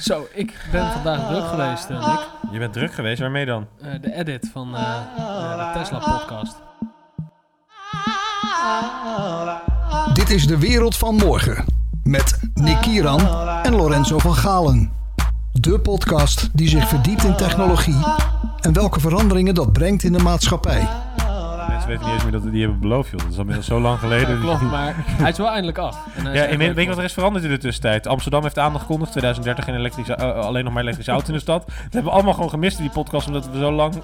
Zo, ik ben vandaag druk geweest, uh, Nick. Je bent druk geweest, waarmee dan? Uh, de edit van uh, de Tesla-podcast. Dit is de wereld van morgen. Met Nick Kieran en Lorenzo van Galen. De podcast die zich verdiept in technologie en welke veranderingen dat brengt in de maatschappij. Mensen weten niet eens meer dat we die hebben beloofd, joh. Dat is al zo lang geleden. Klopt, maar hij is wel eindelijk af. En ja, weet je wat er is veranderd in de tussentijd? Amsterdam heeft aangekondigd 2030 geen elektrische, uh, alleen nog maar elektrische auto in de stad. Dat hebben we allemaal gewoon gemist in die podcast, omdat we zo lang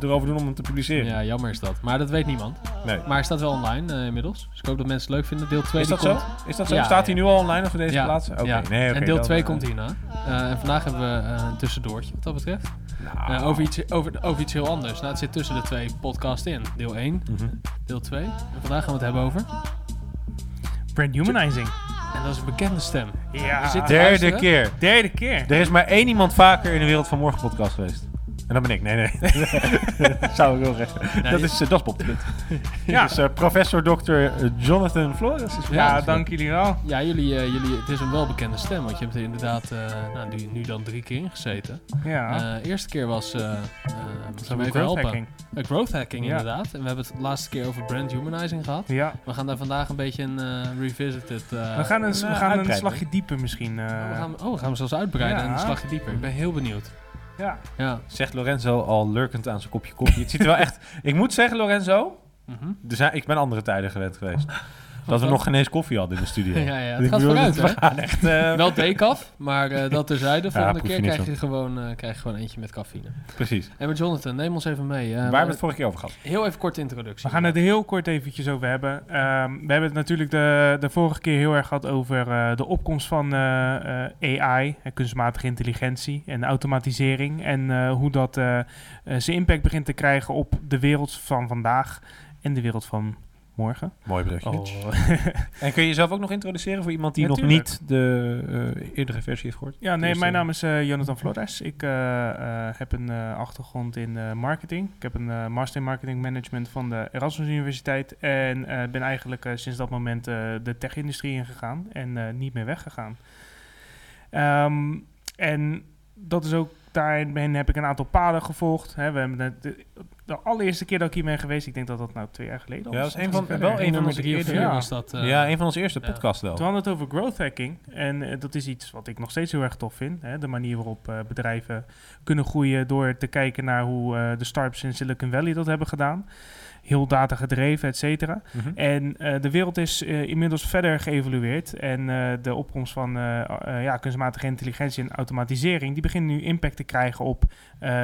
erover doen om hem te publiceren. Ja, jammer is dat. Maar dat weet niemand. Nee. Maar hij staat wel online uh, inmiddels. Dus ik hoop dat mensen het leuk vinden. Deel 2 Is dat zo? Is dat zo? Ja, staat hij nu al online of deze plaatsen? Oké, okay. nee, okay, En deel 2 komt hierna. Uh, en vandaag hebben we een tussendoortje wat dat betreft. Nou. over, iets, over, over iets heel anders. Nou, het zit tussen de twee podcasts in. Deel 1, mm -hmm. deel 2. En vandaag gaan we het hebben over... Brand Humanizing. En dat is een bekende stem. Ja. Derde keer. Derde keer. Er is maar één iemand vaker in de Wereld van Morgen podcast geweest. En dat ben ik. Nee, nee. dat zou ik wel zeggen. dat, is, uh, dat is Bob ja. Dus uh, professor Dr. Jonathan Flores. Is ja, dank jullie wel. Ja, jullie, uh, jullie, het is een welbekende stem. Want je hebt er inderdaad nou, nu, nu dan drie keer ingezeten. Ja. De eerste keer was... Uh, uh, growth hacking. growth hacking, ja. inderdaad. En we hebben het de laatste keer over brand humanizing gehad. Ja. We gaan daar vandaag een beetje een revisited... we gaan een, we gaan een slagje dieper misschien. we gaan, oh, we gaan hem zelfs uitbreiden en een slagje dieper. Ik ben heel benieuwd. Ja. ja. Zegt Lorenzo al lurkend aan zijn kopje koffie. het ziet er wel echt... Ik moet zeggen, Lorenzo... Mm -hmm. ik ben andere tijden gewend geweest dat we nog geen eens koffie hadden in de studio. ja, ja, het gaat vooruit, hè? We gaan echt... Uh... Wel decaf, maar uh, dat terzijde. Volgende keer krijg je, gewoon, uh, krijg je gewoon eentje met cafeïne. Precies. En met Jonathan, neem ons even mee. Waar hebben we het vorige keer over gehad? Heel even korte introductie. We gaan het heel kort eventjes over hebben. Um, we hebben het natuurlijk de, de vorige keer heel erg gehad over de opkomst van AI, kunstmatige intelligentie en automatisering. En hoe dat zijn impact begint te krijgen op de wereld van vandaag en de wereld van morgen. Mooi brugje. Oh. en kun je jezelf ook nog introduceren voor iemand die nog niet de uh, eerdere versie heeft gehoord? Ja, nee, mijn naam is uh, Jonathan Flores. Ik heb een achtergrond in marketing. Ik heb een master in marketing management van de Erasmus Universiteit. En ben eigenlijk sinds dat moment de tech-industrie ingegaan en niet meer weggegaan. Um, en dat is ook daarin heb ik een aantal paden gevolgd. Hè. We hebben de, de, allereerste keer dat ik hier ben geweest, ik denk dat dat nou twee jaar geleden was. Ja, dat is een van, wel een van onze eerste. Ja. Was dat, uh, ja, een van onze eerste ja. podcasts wel. Toen hadden we het over growth hacking. En uh, dat is iets wat ik nog steeds heel erg tof vind. Hè. De manier waarop uh, bedrijven kunnen groeien door te kijken naar hoe de startups in Silicon Valley dat hebben gedaan heel data gedreven, et cetera. Mhm. En uh, de wereld is uh, inmiddels verder geëvolueerd. En uh, de opkomst van ja, kunstmatige intelligentie en automatisering... die begint nu impact te krijgen op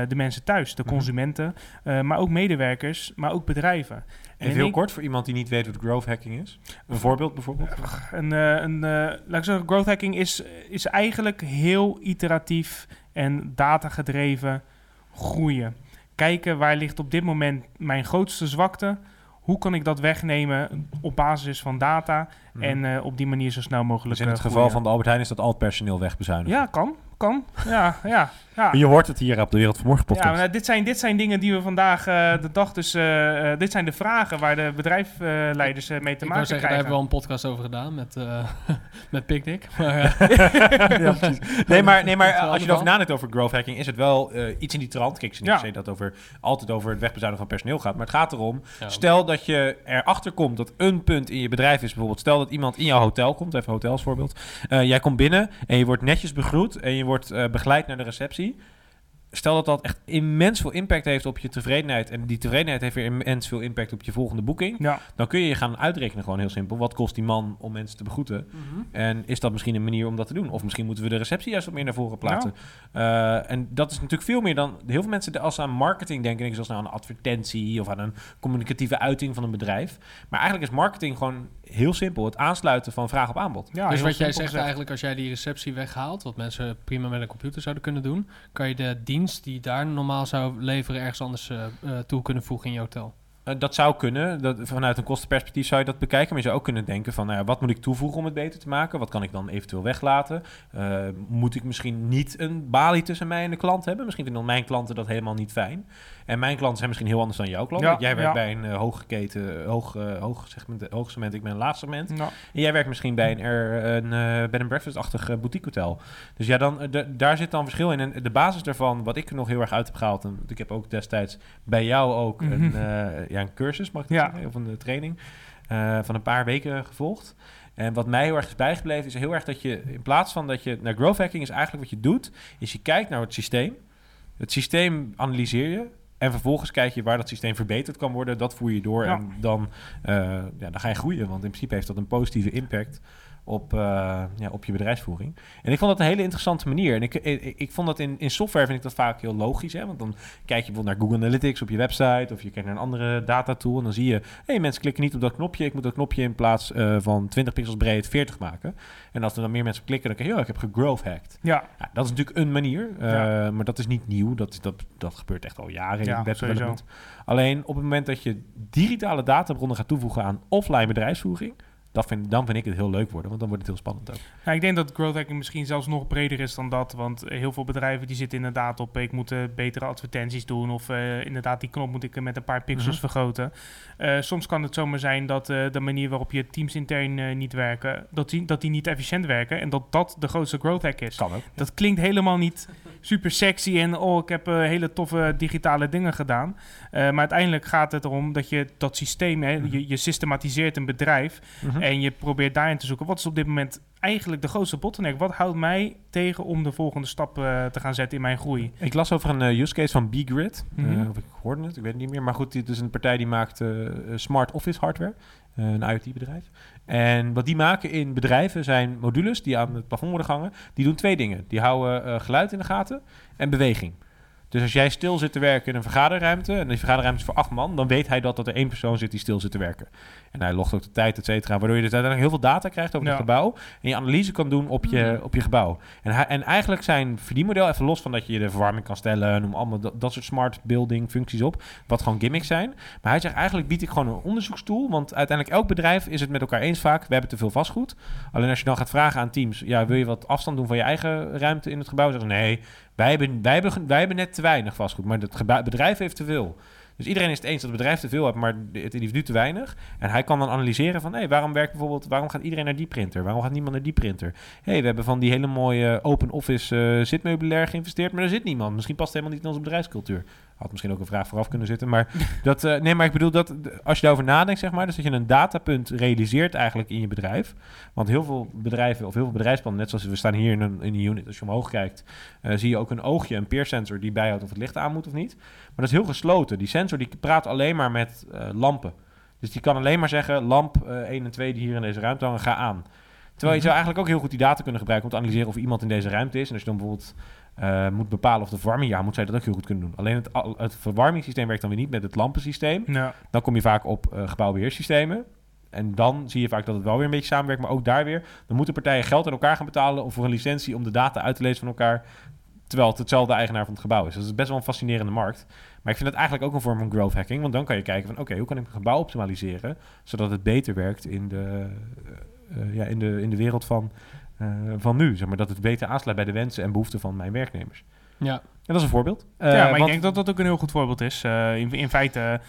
de mensen thuis. De mhm. consumenten, maar ook medewerkers, maar ook bedrijven. En heel kort, voor iemand die niet weet wat growth hacking is. Een voorbeeld bijvoorbeeld? Een, een, laat ik zeggen, growth hacking is, is eigenlijk heel iteratief en data gedreven groeien kijken waar ligt op dit moment mijn grootste zwakte. Hoe kan ik dat wegnemen op basis van data mhm. en uh, op die manier zo snel mogelijk. Dus in het uh, geval van de Albert Heijn is dat al het personeel wegbezuinigen? Ja, kan kan. Ja, ja, ja. Je hoort het hier op de Wereld van Morgen podcast. Ja, maar dit, zijn, dit zijn dingen die we vandaag uh, de dag dus... Uh, dit zijn de vragen waar de bedrijfsleiders uh, mee te ik maken zeggen, krijgen. Daar hebben we wel een podcast over gedaan met, met Picnic. Maar, ja, nee, maar, nee, maar als je erover nadenkt over growth hacking... is het wel iets in die trant. Kijk, ik zie niet ja. dat over, altijd over het wegbezuinigen van personeel gaat. Maar het gaat erom... Ja. Stel dat je erachter komt dat een punt in je bedrijf is... bijvoorbeeld stel dat iemand in jouw hotel komt. Even hotels voorbeeld. jij komt binnen en je wordt netjes begroet... en je wordt uh, begeleid naar de receptie. Stel dat dat echt immens veel impact heeft op je tevredenheid. En die tevredenheid heeft weer immens veel impact op je volgende boeking. Ja. Dan kun je je gaan uitrekenen, gewoon heel simpel. Wat kost die man om mensen te begroeten? Mhm. En is dat misschien een manier om dat te doen? Of misschien moeten we de receptie juist wat meer naar voren plaatsen. Uh, en dat is natuurlijk veel meer dan. Heel veel mensen, als ze aan marketing denken, denken ze nou aan een advertentie of aan een communicatieve uiting van een bedrijf. Maar eigenlijk is marketing gewoon heel simpel. Het aansluiten van vraag op aanbod. Ja, dus wat jij zegt eigenlijk, als jij die receptie weghaalt, wat mensen prima met een computer zouden kunnen doen, kan je de dienst die daar normaal zou leveren ergens anders uh, toe kunnen voegen in je hotel. Uh, dat zou kunnen. Dat, vanuit een kostenperspectief zou je dat bekijken. Maar je zou ook kunnen denken van, nou ja, wat moet ik toevoegen om het beter te maken? Wat kan ik dan eventueel weglaten? Uh, moet ik misschien niet een balie tussen mij en de klant hebben? Misschien vinden mijn klanten dat helemaal niet fijn. En mijn klanten zijn misschien heel anders dan jouw klanten. jij werkt bij een uh, hoge keten, hoog, uh, hoog, segment, hoog segment, ik ben een laag segment. En jij werkt misschien bij een, er, een uh, bed and breakfast-achtig boutique hotel. Dus ja, dan, daar zit dan verschil in. En de basis daarvan, wat ik er nog heel erg uit heb gehaald... en ik heb ook destijds bij jou ook mm -hmm. een, ja, een cursus, mag ik ja. zeggen, of een training... van een paar weken gevolgd. En wat mij heel erg is bijgebleven, is heel erg dat je in plaats van dat je naar growth hacking is eigenlijk wat je doet, is je kijkt naar het systeem. Het systeem analyseer je. En vervolgens kijk je waar dat systeem verbeterd kan worden. Dat voer je door ja. en dan, uh, ja, dan ga je groeien. Want in principe heeft dat een positieve impact op, uh, ja, op je bedrijfsvoering. En ik vond dat een hele interessante manier. En ik, ik, ik, vond dat in, in software vind ik dat vaak heel logisch. Hè? Want dan kijk je bijvoorbeeld naar Google Analytics op je website... of je kijkt naar een andere data tool... en dan zie je, hé, hey, mensen klikken niet op dat knopje. Ik moet dat knopje in plaats uh, van 20 pixels breed 40 maken. En als er dan meer mensen klikken, dan kijk je... oh, ik heb gegrowth hacked. Ja. ja. Dat is natuurlijk een manier, uh, ja. maar dat is niet nieuw. Dat, dat, dat gebeurt echt al jaren ja, in web. Alleen op het moment dat je digitale databronnen gaat toevoegen aan offline bedrijfsvoering dat vind, dan vind ik het heel leuk worden, want dan wordt het heel spannend ook. Ik denk dat growth hacking misschien zelfs nog breder is dan dat. Want heel veel bedrijven die zitten inderdaad op... ik moet uh, betere advertenties doen... of uh, inderdaad die knop moet ik met een paar pixels -hmm. vergroten. Uh, soms kan het zomaar zijn dat de manier waarop je teams intern niet werken... Dat die, dat die niet efficiënt werken... en dat dat de grootste growth hack is. Kan ook. Dat klinkt helemaal niet super sexy... en oh, ik heb hele toffe digitale dingen gedaan. maar uiteindelijk gaat het erom dat je dat systeem... Hè, -hmm. je, je systematiseert een bedrijf... -hmm. En je probeert daarin te zoeken. Wat is op dit moment eigenlijk de grootste bottleneck? Wat houdt mij tegen om de volgende stap uh, te gaan zetten in mijn groei? Ik las over een uh, use case van BGrid. Mm -hmm. uh, of ik hoorde het, ik weet het niet meer. Maar goed, het is een partij die maakt smart office hardware. een IoT-bedrijf. En wat die maken in bedrijven zijn modules die aan het plafond worden gehangen. Die doen twee dingen. Die houden geluid in de gaten en beweging. Dus als jij stil zit te werken in een vergaderruimte... en die vergaderruimte is voor acht man... dan weet hij dat, dat er één persoon zit die stil zit te werken. En hij logt ook de tijd, et cetera... waardoor je dus uiteindelijk heel veel data krijgt over ja. het gebouw... en je analyse kan doen op je, op je gebouw. En, hij, en eigenlijk zijn verdienmodel, even los van dat je de verwarming kan stellen... noem allemaal dat, dat soort smart building functies op... wat gewoon gimmicks zijn. Maar hij zegt eigenlijk bied ik gewoon een onderzoekstoel... want uiteindelijk elk bedrijf is het met elkaar eens vaak... we hebben te veel vastgoed. Alleen als je dan gaat vragen aan teams... ja, wil je wat afstand doen van je eigen ruimte in het gebouw? Zeggen nee... Wij hebben, wij, hebben, wij hebben net te weinig vastgoed, maar het bedrijf heeft te veel. Dus iedereen is het eens dat het bedrijf te veel heeft, maar het individu te weinig. En hij kan dan analyseren van, hé, waarom werkt bijvoorbeeld, waarom gaat iedereen naar die printer? Waarom gaat niemand naar die printer? Hé, hey, we hebben van die hele mooie open office uh, zitmeubilair geïnvesteerd, maar er zit niemand. Misschien past het helemaal niet in onze bedrijfscultuur. Had misschien ook een vraag vooraf kunnen zitten, maar dat, uh, nee, maar ik bedoel dat als je daarover nadenkt, zeg maar, dus dat je een datapunt realiseert eigenlijk in je bedrijf. Want heel veel bedrijven of heel veel bedrijfsplannen, net zoals we staan hier in een, in een unit, als je omhoog kijkt, uh, zie je ook een oogje, een peersensor die bijhoudt of het licht aan moet of niet. Maar dat is heel gesloten. Die sensor die praat alleen maar met uh, lampen. Dus die kan alleen maar zeggen, lamp 1 en 2 die hier in deze ruimte hangen, ga aan. Terwijl je zou eigenlijk ook heel goed die data kunnen gebruiken om te analyseren of iemand in deze ruimte is. En als je dan bijvoorbeeld uh, moet bepalen of de verwarming ja moet, zij dat ook heel goed kunnen doen. Alleen het, het verwarmingssysteem werkt dan weer niet met het lampensysteem. Ja. Dan kom je vaak op uh, gebouwbeheersystemen. En dan zie je vaak dat het wel weer een beetje samenwerkt. Maar ook daar weer, dan moeten partijen geld aan elkaar gaan betalen... of voor een licentie om de data uit te lezen van elkaar... terwijl het hetzelfde eigenaar van het gebouw is. Dus dat is best wel een fascinerende markt. Maar ik vind het eigenlijk ook een vorm van growth hacking. Want dan kan je kijken van, oké, okay, hoe kan ik een gebouw optimaliseren... zodat het beter werkt in de, uh, ja, in de, in de wereld van van nu. Zeg maar, dat het beter aansluit bij de wensen en behoeften van mijn werknemers. Ja. En dat is een voorbeeld. Ja, maar want... ik denk dat dat ook een heel goed voorbeeld is. Uh, in, in feite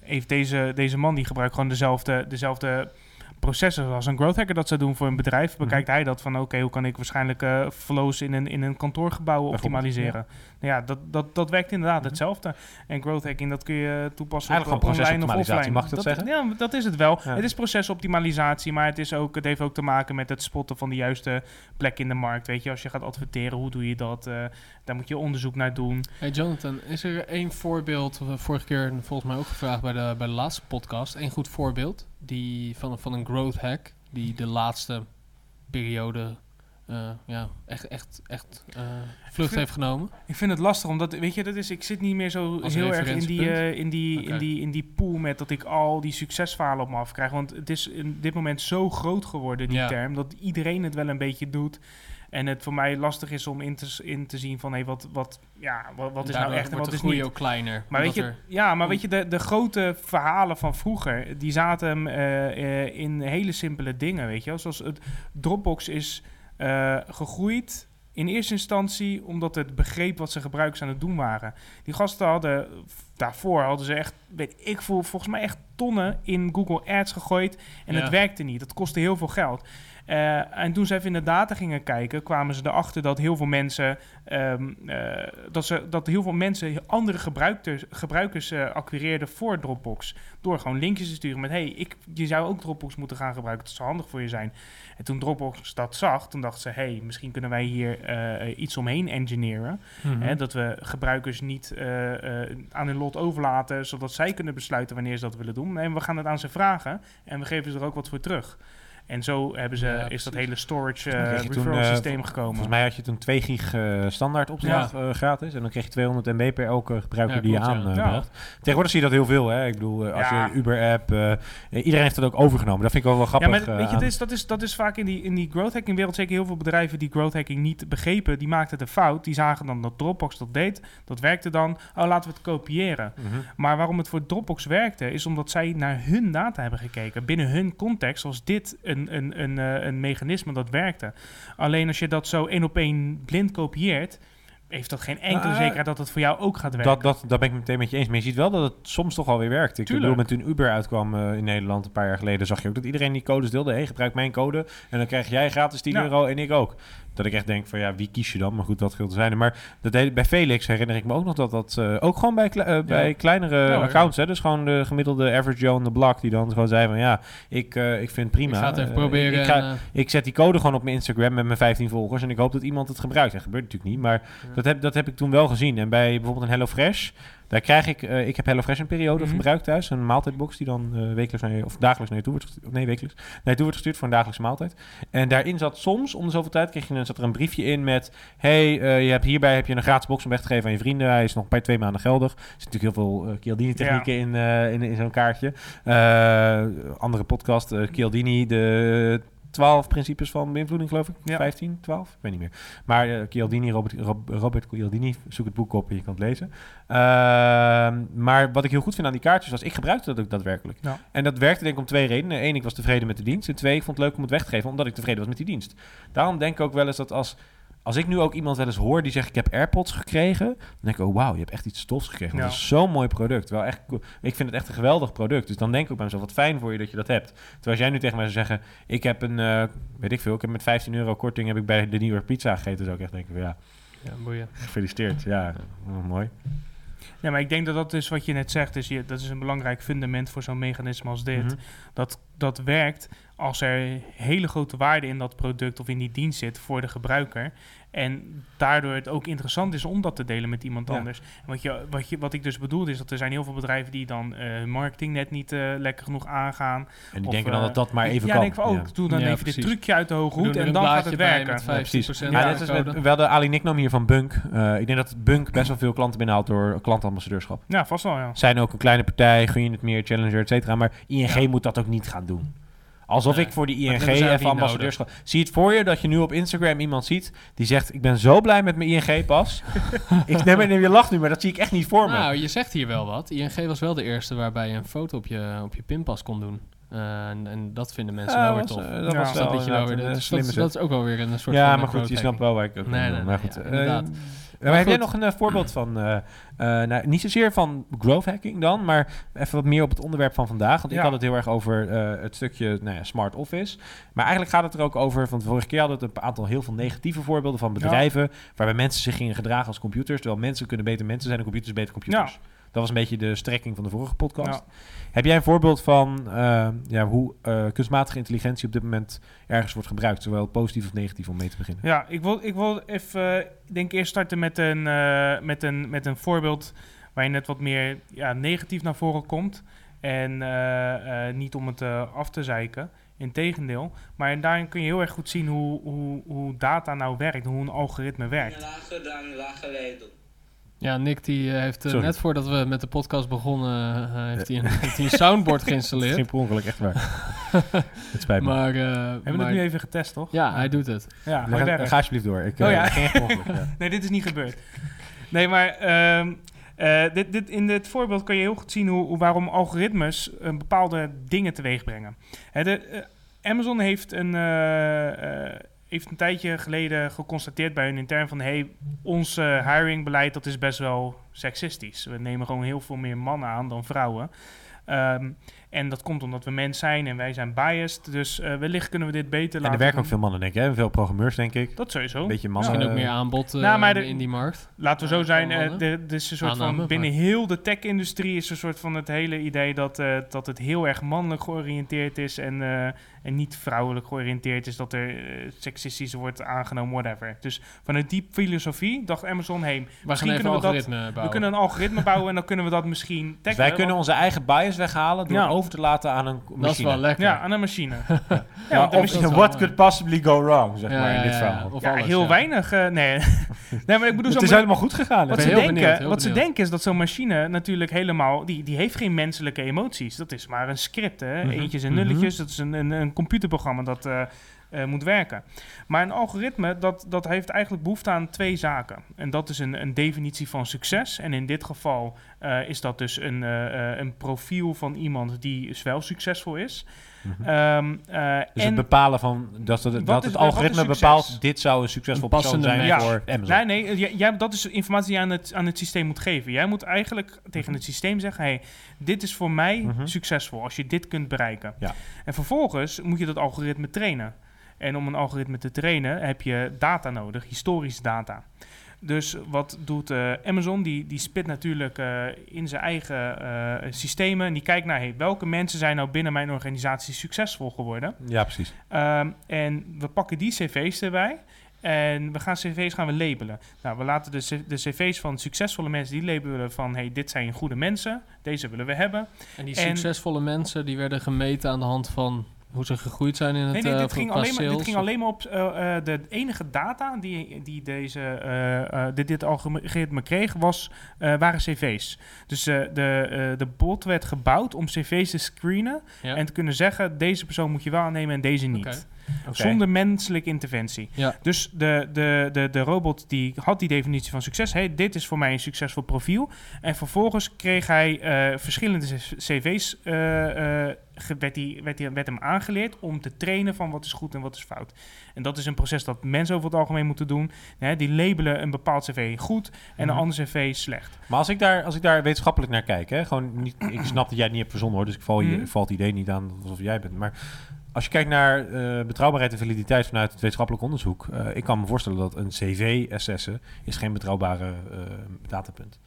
heeft deze, deze man die gebruikt gewoon dezelfde, dezelfde processen zoals een growth hacker dat zou doen voor een bedrijf, bekijkt hij dat van oké, okay, hoe kan ik waarschijnlijk uh, flows in een, in een kantoorgebouw optimaliseren. Ja, ja dat, dat, dat werkt inderdaad mm-hmm. hetzelfde. En growth hacking, dat kun je toepassen Eigenlijk op online of offline. Mag ik dat, dat zeggen? Ja, dat is het wel. Ja. Het is procesoptimalisatie, maar het, is ook, het heeft ook te maken met het spotten van de juiste plek in de markt. Weet je, als je gaat adverteren, hoe doe je dat? Uh, daar moet je onderzoek naar doen. Hey Jonathan, is er één voorbeeld, vorige keer volgens mij ook gevraagd bij de, bij de laatste podcast, één goed voorbeeld die van, van een growth hack die de laatste periode uh, ja, echt, echt, echt uh, vlucht vind, heeft genomen. Ik vind het lastig, omdat, weet je, dat is, ik zit niet meer zo Als heel erg in die, uh, in, die, okay. in, die, in die pool met dat ik al die succesverhalen op me afkrijg. Want het is in dit moment zo groot geworden, die ja. term, dat iedereen het wel een beetje doet. En het voor mij lastig is om in te, in te zien van hey, wat, wat, ja, wat, wat is nou echt en wat is niet. ook kleiner. Maar weet je, ja, maar weet je, de, de grote verhalen van vroeger, die zaten hem uh, in hele simpele dingen, weet je Zoals het Dropbox is uh, gegroeid in eerste instantie omdat het begreep wat ze gebruikers aan het doen waren. Die gasten hadden daarvoor hadden ze echt, weet ik voel, volgens mij echt tonnen in Google Ads gegooid en het werkte niet. Dat kostte heel veel geld. Uh, en toen ze even in de data gingen kijken, kwamen ze erachter dat heel veel mensen, um, uh, dat, ze, dat heel veel mensen andere gebruikers, gebruikers uh, acquireerden voor Dropbox. Door gewoon linkjes te sturen met: hey, ik, je zou ook Dropbox moeten gaan gebruiken. Dat zou handig voor je zijn. En toen Dropbox dat zag, toen dachten ze: hey, misschien kunnen wij hier iets omheen engineeren. Mm -hmm. hè, dat we gebruikers niet aan hun lot overlaten, zodat zij kunnen besluiten wanneer ze dat willen doen. En we gaan het aan ze vragen en we geven ze er ook wat voor terug. En zo hebben ze, is dat hele storage uh, referral toen, uh, systeem gekomen. Volgens mij had je toen 2 gig uh, standaard opslag ja. gratis. En dan kreeg je 200 MB per elke gebruiker ja, die je aanbracht. Tegenwoordig zie je dat heel veel. Hè? Ik bedoel, als je Uber-app... iedereen heeft dat ook overgenomen. Dat vind ik wel wel grappig. Ja, maar weet je, dat is, dat, is, dat is vaak in die, in die growth hacking wereld... zeker heel veel bedrijven die growth hacking niet begrepen... die maakten de fout. Die zagen dan dat Dropbox dat deed. Dat werkte dan. Oh, laten we het kopiëren. Mm -hmm. Maar waarom het voor Dropbox werkte... is omdat zij naar hun data hebben gekeken. Binnen hun context was dit een, een, een, een mechanisme dat werkte. Alleen als je dat zo één op één blind kopieert, heeft dat geen enkele uh, zekerheid dat het voor jou ook gaat werken. Dat, dat, dat ben ik meteen met je eens. Maar je ziet wel dat het soms toch alweer werkt. Ik bedoel, met toen Uber uitkwam uh, in Nederland een paar jaar geleden, zag je ook dat iedereen die codes deelde. Hey, gebruik mijn code en dan krijg jij gratis 10 ja. euro en ik ook. Dat ik echt denk van ja, wie kies je dan? Maar goed, dat geldt te zijn. Maar dat deed, bij Felix herinner ik me ook nog dat dat uh, ook gewoon bij, uh, bij kleinere ja, accounts, hè, dus gewoon de gemiddelde average Joe on the block, die dan gewoon zei van ja, ik, uh, ik vind het prima. Ik ga het even proberen. Ik, ga, ik, zet die code gewoon op mijn Instagram met mijn 15 volgers en ik hoop dat iemand het gebruikt. Dat gebeurt natuurlijk niet, maar dat, heb, dat heb ik toen wel gezien. En bij bijvoorbeeld een HelloFresh, daar krijg ik, uh, ik heb HelloFresh een periode mm -hmm. gebruikt thuis. Een maaltijdbox die dan uh, wekelijks naar je, of dagelijks naar je toe wordt gestuurd. Nee, wekelijks. Naar je toe wordt gestuurd voor een dagelijkse maaltijd. En daarin zat soms, om de zoveel tijd, kreeg je een, zat er een briefje in met... Hey, uh, je hebt hierbij heb je een gratis box om weg te geven aan je vrienden. Hij is nog bij twee maanden geldig. Er zitten natuurlijk heel veel uh, Chialdini technieken ja. in, in, in zo'n kaartje. andere podcast, Chialdini, de 12 principes van beïnvloeding, geloof ik. Ja. 15, 12, ik weet niet meer. Maar uh, Chialdini, Robert, Rob, Robert Chialdini, zoek het boek op en je kan het lezen. Uh, maar wat ik heel goed vind aan die kaartjes was, ik gebruikte dat ook daadwerkelijk. Ja. En dat werkte denk ik om twee redenen. Eén, ik was tevreden met de dienst. En twee, ik vond het leuk om het weg te geven, omdat ik tevreden was met die dienst. Daarom denk ik ook wel eens dat als als ik nu ook iemand wel eens hoor die zegt ik heb AirPods gekregen, dan denk ik oh wauw, je hebt echt iets stofs gekregen. Ja. Dat is zo'n mooi product. Wel echt, ik vind het echt een geweldig product. Dus dan denk ik ook bij mezelf wat fijn voor je dat je dat hebt. Terwijl als jij nu tegen mij zou zeggen, ik heb een, uh, weet ik veel, ik heb met 15 euro korting heb ik bij de nieuwe pizza gegeten, zou ik echt denken van ja. Ja, boeien. Gefeliciteerd. Ja, oh, mooi. Ja, maar ik denk dat dat is wat je net zegt. Is je, dat is een belangrijk fundament voor zo'n mechanisme als dit. Mm -hmm. Dat dat werkt als er hele grote waarde in dat product of in die dienst zit voor de gebruiker. En daardoor het ook interessant is om dat te delen met iemand ja. anders. Wat, je, wat, je, wat ik dus bedoel is dat er zijn heel veel bedrijven die dan uh, marketing net niet uh, lekker genoeg aangaan. En die of, denken dan dat dat maar even ja, kan. Ja, denk van, oh, ja. doe dan even precies. dit trucje uit de hoge hoed en dan gaat het werken. Met 15 ja, ja, is met, wel de Ali Nicknam hier van Bunk. Uh, ik denk dat Bunk best wel veel klanten binnenhaalt door klantambassadeurschap. Ja, vast wel, ja. Zijn ook een kleine partij, gun je het meer, challenger, et cetera. Maar ING moet dat ook niet gaan doen. Alsof nee, ik voor die ING even ambassadeurschap... Zie het voor je dat je nu op Instagram iemand ziet die zegt... ik ben zo blij met mijn ING-pas. ik neem neem je lacht nu, maar dat zie ik echt niet voor me. Nou, je zegt hier wel wat. ING was wel de eerste waarbij je een foto op je, op je pinpas kon doen. Uh, en, en, dat vinden mensen ja, wel weer tof. Uh, dat ja, was wel, wel weer, dat, dat, dat, is ook wel weer een soort ja, maar goed, je snapt wel waar ik ook nee, nee, maar goed, ja, inderdaad. Maar, maar heb jij nog een uh, voorbeeld van, uh, uh, nou, niet zozeer van growth hacking dan, maar even wat meer op het onderwerp van vandaag. Want ik had het heel erg over het stukje nou ja, smart office. Maar eigenlijk gaat het er ook over, de vorige keer hadden we een aantal heel veel negatieve voorbeelden van bedrijven, waarbij mensen zich gingen gedragen als computers, terwijl mensen kunnen beter mensen zijn en computers beter computers. Ja. Dat was een beetje de strekking van de vorige podcast. Ja. Heb jij een voorbeeld van uh, ja, hoe uh, kunstmatige intelligentie op dit moment ergens wordt gebruikt, zowel positief of negatief, om mee te beginnen? Ja, ik wil, ik wil even, uh, denk eerst starten met een, uh, met, een, met een voorbeeld waar je net wat meer ja, negatief naar voren komt. En niet om het af te zeiken, integendeel. Maar daarin kun je heel erg goed zien hoe, hoe, hoe data nou werkt, hoe een algoritme werkt. Lager dan lager leiden. Ja, Nick die uh, heeft uh, net voordat we met de podcast begonnen, uh, heeft, hij een, heeft hij een soundboard geïnstalleerd. Geen per ongeluk, echt waar. het spijt me. Maar, Hebben we maar, het nu even getest, toch? Ja, hij doet het. Ja, ga, ga, ga alsjeblieft door. Ik, oh ja. geen ongeluk, ja. nee, dit is niet gebeurd. Nee, maar um, dit, dit, in dit voorbeeld kan je heel goed zien hoe, hoe waarom algoritmes bepaalde dingen teweeg brengen. Hè, de, Amazon heeft een heeft een tijdje geleden geconstateerd bij hun intern van... hey, ons hiringbeleid dat is best wel seksistisch. We nemen gewoon heel veel meer mannen aan dan vrouwen. Um, en dat komt omdat we mens zijn en wij zijn biased. Dus uh, wellicht kunnen we dit beter laten En er werken ook veel mannen, denk ik. Hè? Veel programmeurs, denk ik. Dat sowieso. Een beetje mannen. Misschien ook meer aanbod uh, nou, maar de, in die markt. Laten we zo zijn. Uh, is een soort Aanname, van binnen maar. heel de tech-industrie is een soort van het hele idee dat, dat het heel erg mannelijk georiënteerd is en, en niet vrouwelijk georiënteerd is. Dat er seksistisch wordt aangenomen, whatever. Dus vanuit die filosofie dacht Amazon, hey, misschien kunnen we dat. Bouwen. We kunnen een algoritme bouwen en dan kunnen we dat misschien. Dus wij kunnen onze eigen bias weghalen door ja. Over te laten aan een machine. Dat is wel lekker. Ja, aan een machine. ja, ja of, machine what could possibly go wrong, zeg maar, in dit verhaal. Of alles, heel weinig. Uh, nee. nee, maar ik bedoel... Het is helemaal goed gegaan. Wat, ze denken, benieuwd, wat ze denken is dat zo'n machine natuurlijk helemaal... Die, die heeft geen menselijke emoties. Dat is maar een script, hè. Mm -hmm. Eentjes en nulletjes. Mm -hmm. Dat is een, een, een computerprogramma dat... Uh, uh, moet werken. Maar een algoritme, dat, dat heeft eigenlijk behoefte aan twee zaken. En dat is een, een definitie van succes. En in dit geval uh, is dat dus een, uh, een profiel van iemand die dus wel succesvol is. Mm -hmm. um, dus en het bepalen van dat, het, dat is, het algoritme bepaalt dit zou een succesvol persoon zijn ja. voor Amazon. Nee, nee, jij, dat is informatie die je aan het, aan het systeem moet geven. Jij moet eigenlijk tegen het systeem zeggen: hey, dit is voor mij mm -hmm. succesvol als je dit kunt bereiken. Ja. En vervolgens moet je dat algoritme trainen. En om een algoritme te trainen heb je data nodig, historische data. Dus wat doet uh, Amazon? Die, die spit natuurlijk uh, in zijn eigen uh, systemen. En die kijkt naar hey, welke mensen zijn nou binnen mijn organisatie succesvol geworden. Ja, precies. Um, en we pakken die cv's erbij. En we gaan cv's gaan we labelen. Nou, we laten de, de cv's van succesvolle mensen, die labelen van... hey, dit zijn goede mensen, deze willen we hebben. En die succesvolle mensen, die werden gemeten aan de hand van hoe ze gegroeid zijn in het nee, nee, dit, uh, ging alleen maar, dit ging alleen maar op uh, uh, de enige data die, die deze, dit, dit algoritme kreeg, was, waren cv's. Dus de, de bot werd gebouwd om cv's te screenen ja. en te kunnen zeggen, deze persoon moet je wel aannemen en deze niet. Okay. Okay. Zonder menselijke interventie. Ja. Dus de, de, de, de robot die had die definitie van succes. Hey, dit is voor mij een succesvol profiel. En vervolgens kreeg hij uh, verschillende cv's. Uh, uh, werd, die, werd, die, werd hem aangeleerd om te trainen van wat is goed en wat is fout. En dat is een proces dat mensen over het algemeen moeten doen. Hè, die labelen een bepaald cv goed en een ander cv slecht. Maar als ik daar, als ik daar wetenschappelijk naar kijk, hè, gewoon niet, ik snap dat jij het niet hebt verzonnen hoor, dus ik val, je, mm -hmm. val het idee niet aan alsof jij bent. Maar als je kijkt naar uh, betrouwbaarheid en validiteit vanuit het wetenschappelijk onderzoek, uh, ik kan me voorstellen dat een CV assessen is geen betrouwbare uh, datapunt.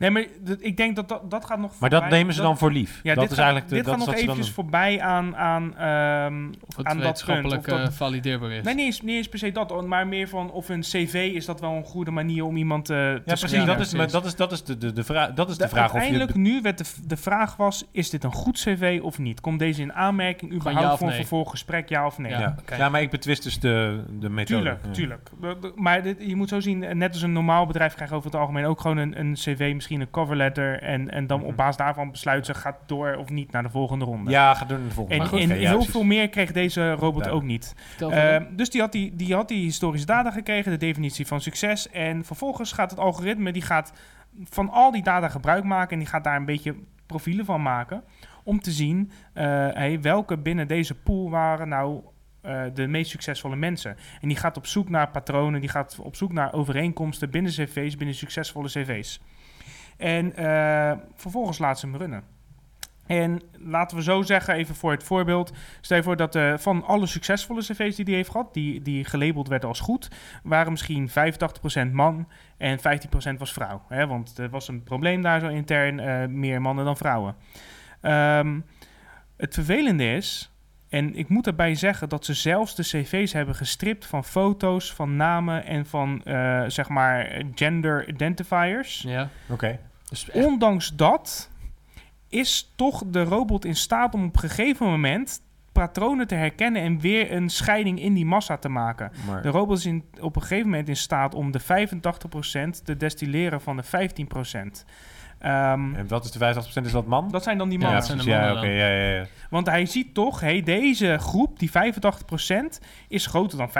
Nee, maar ik denk dat dat, dat gaat nog Maar dat nemen ze dat, dan voor lief. Ja, dat dit is gaat, eigenlijk de, dit dat gaat nog eventjes voorbij aan, aan, um, of het aan dat punt. Of dat valideerbaar is. Nee, niet eens, niet eens per se dat, maar meer van of een cv is dat wel een goede manier om iemand uh, te Ja, precies. Ja, dat, is, maar dat is, dat is de, de, de, vraag, dat is de, de vraag. Uiteindelijk of je nu werd de, de vraag was, is dit een goed cv of niet? Komt deze in aanmerking überhaupt ja voor nee. een vervolggesprek, ja of nee? Ja, ja. Okay. ja maar ik betwist dus de, de methode. Tuurlijk, tuurlijk. Maar dit, je moet zo zien, net als een normaal bedrijf krijgt over het algemeen ook gewoon een, een cv, misschien een cover letter en en dan op basis daarvan besluit ze gaat door of niet naar de volgende ronde. Ja, gaat door naar de volgende En, ronde. en okay, heel ja, veel meer kreeg deze robot ja. ook niet. Uh, dus die had die, die had die historische data gekregen, de definitie van succes. En vervolgens gaat het algoritme, die gaat van al die data gebruik maken en die gaat daar een beetje profielen van maken. Om te zien uh, hey, welke binnen deze pool waren nou uh, de meest succesvolle mensen. En die gaat op zoek naar patronen, die gaat op zoek naar overeenkomsten binnen cv's, binnen succesvolle cv's. En uh, vervolgens laat ze hem runnen. En laten we zo zeggen, even voor het voorbeeld. Stel je voor dat uh, van alle succesvolle cv's die hij heeft gehad, die, die gelabeld werden als goed, waren misschien 85% man en 15% was vrouw. Hè? Want er was een probleem daar zo intern, uh, meer mannen dan vrouwen. Um, het vervelende is, en ik moet erbij zeggen dat ze zelfs de cv's hebben gestript van foto's, van namen en van uh, zeg maar gender identifiers. Ja, oké. Okay. Dus Ondanks dat is toch de robot in staat om op een gegeven moment patronen te herkennen en weer een scheiding in die massa te maken. Maar, De robot is in, op een gegeven moment in staat om de 85% te destilleren van de 15%. Ehm, en wat is de 50%? Is dat man? dat zijn dan die ja, mannen. de precies. Ja, ja, ja, ja. Want hij ziet toch, hey, deze groep, die 85%, is groter dan